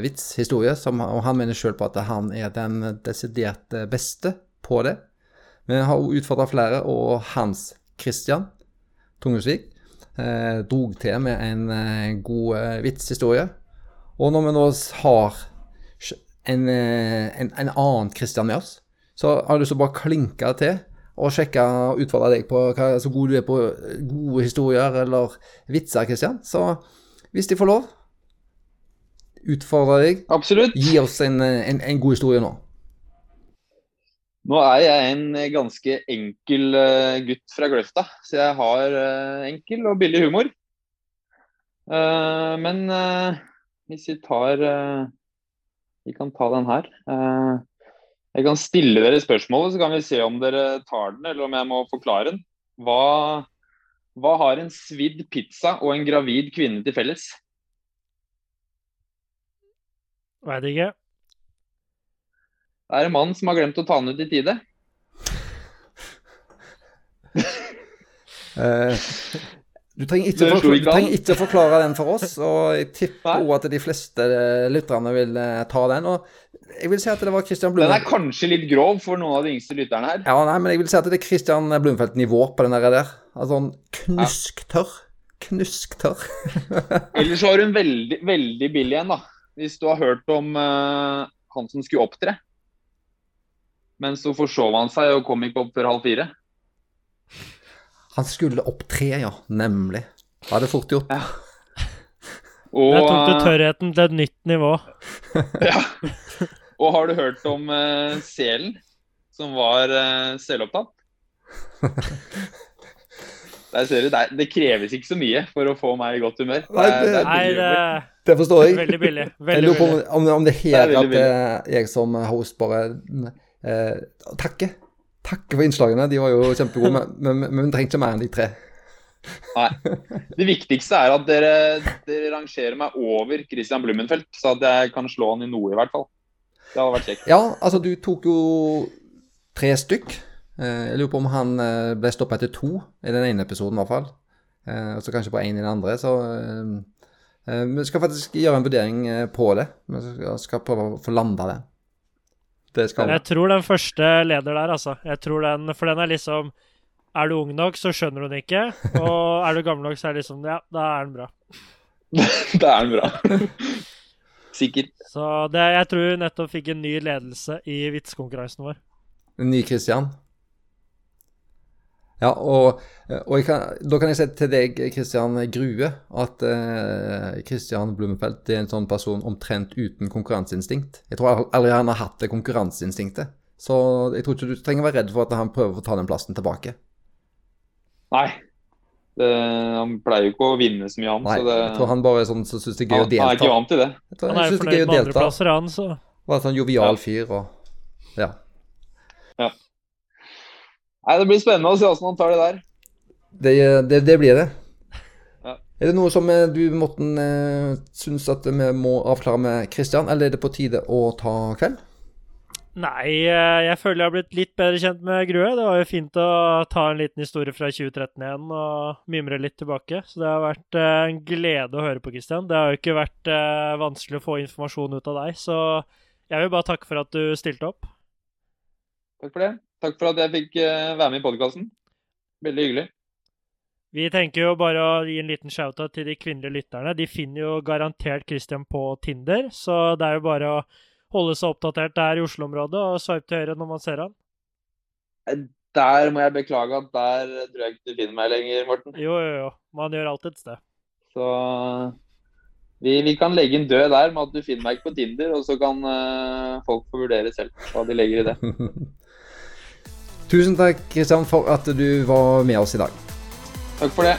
vits, historie, som, og han mener sjøl på at han er den desidert beste på det. Vi har utfordra flere, og Hans Christian Tungesvik eh, drog til med en eh, god eh, vitshistorie. Og når vi nå har en, eh, en, en annen Christian med oss, så har jeg lyst til å bare klinke til og sjekke og utfordre deg på hva, så god du er på gode historier eller vitser, Christian. Så hvis de får lov, utfordre deg. Absolutt. Gi oss en, en, en god historie nå. Nå er jeg en ganske enkel eh, gutt fra Gløfta, så jeg har eh, enkel og billig humor. Eh, men hvis vi tar Vi kan ta den her. Jeg kan stille dere spørsmålet, så kan vi se om dere tar den, eller om jeg må forklare den. Hva, hva har en svidd pizza og en gravid kvinne til felles? Veit ikke. Det er en mann som har glemt å ta den ut i tide. Eh, du trenger, ikke ikke du trenger ikke forklare den for oss, og jeg tipper òg at de fleste eh, lytterne vil eh, ta den. Og jeg vil si at det var Christian Blumfeldt. Den er kanskje litt grov for noen av de yngste lytterne her. Ja, nei, men jeg vil si at det er Christian Blumfeldt-nivå på den der. Altså sånn knusktørr. Knusktørr. Eller så har hun veldig, veldig billig en, da. Hvis du har hørt om uh, han som skulle opptre. Men så forsov han seg og kom ikke opp før halv fire. Han skulle opp tre, ja. Nemlig. Da er det fort gjort. Ja. Og, Der tok du eh, tørrheten til et nytt nivå. Ja. Og har du hørt om uh, selen som var uh, selopptatt? Der ser du, det, det kreves ikke så mye for å få meg i godt humør. Nei, det- Nei, det er Det forstår jeg. veldig billig. Jeg lurer på om, om det er Det er her at eh, jeg som host bare eh, takke. Takke for innslagene. De var jo kjempegode, men, men, vi trengte ikke mer enn de tre. Nei. Det viktigste er at dere, dere rangerer meg over Christian Blumenfeldt, så at jeg kan slå han i noe, i hvert fall. Det hadde vært kjekt. Ja, altså du tok jo tre stykk. Eh, jeg lurer på om han eh, ble stoppa etter to i den ene episoden, i hvert fall. Eh, og så kanskje på én i den andre. Så vi skal faktisk gjøre en vurdering på det. Vi skal prøve å få landa det. Det skal. Jeg tror den første leder der, altså. Jeg tror den, For den er liksom Er du ung nok, så skjønner du den ikke. Og er du gammel nok, så er det liksom Ja, da er den bra. Da er den bra. Sikkert. Så det, jeg tror vi nettopp fikk en ny ledelse i vitsekonkurransen vår. En ny Christian. Ja, og, og jeg kan, da kan jeg si til deg, Christian Grue, at eh, Christian Blumenfeldt er en sånn person omtrent uten konkurranseinstinkt. Jeg tror aldri han har hatt det konkurranseinstinktet. Så jeg tror ikke du trenger å være redd for at han prøver å ta den plassen tilbake. Nei. Det, han pleier jo ikke å vinne så mye, han. Nei, så det, jeg tror han bare er sånn som syns det er gøy å delta. han er ikke vant til det. Jeg tror Han er er fornøyd med andreplasser, han, så Var en sånn jovial fyr og Ja. Nei, Det blir spennende å se hvordan han tar det der. Det, det, det blir det. Ja. Er det noe som eh, du, Morten, eh, syns at vi må avklare med Christian, eller er det på tide å ta kveld? Nei, eh, jeg føler jeg har blitt litt bedre kjent med Grue. Det var jo fint å ta en liten historie fra 2013 igjen og mimre litt tilbake. Så det har vært en glede å høre på, Christian. Det har jo ikke vært vanskelig å få informasjon ut av deg, så jeg vil bare takke for at du stilte opp. Takk for det. Takk for at jeg fikk eh, være med i podkasten. Veldig hyggelig. Vi tenker jo bare å gi en liten shout-out til de kvinnelige lytterne. De finner jo garantert Christian på Tinder, så det er jo bare å holde seg oppdatert der i Oslo-området og swipe til høyre når man ser han. Der må jeg beklage at der tror jeg ikke du finner meg lenger, Morten. Jo, jo, jo. Man gjør alt et sted. Så vi, vi kan legge en død der med at du finner meg ikke på Tinder, og så kan eh, folk få vurdere selv hva de legger i det. Tusen takk, Kristian, for at du var med oss i dag. Takk for det.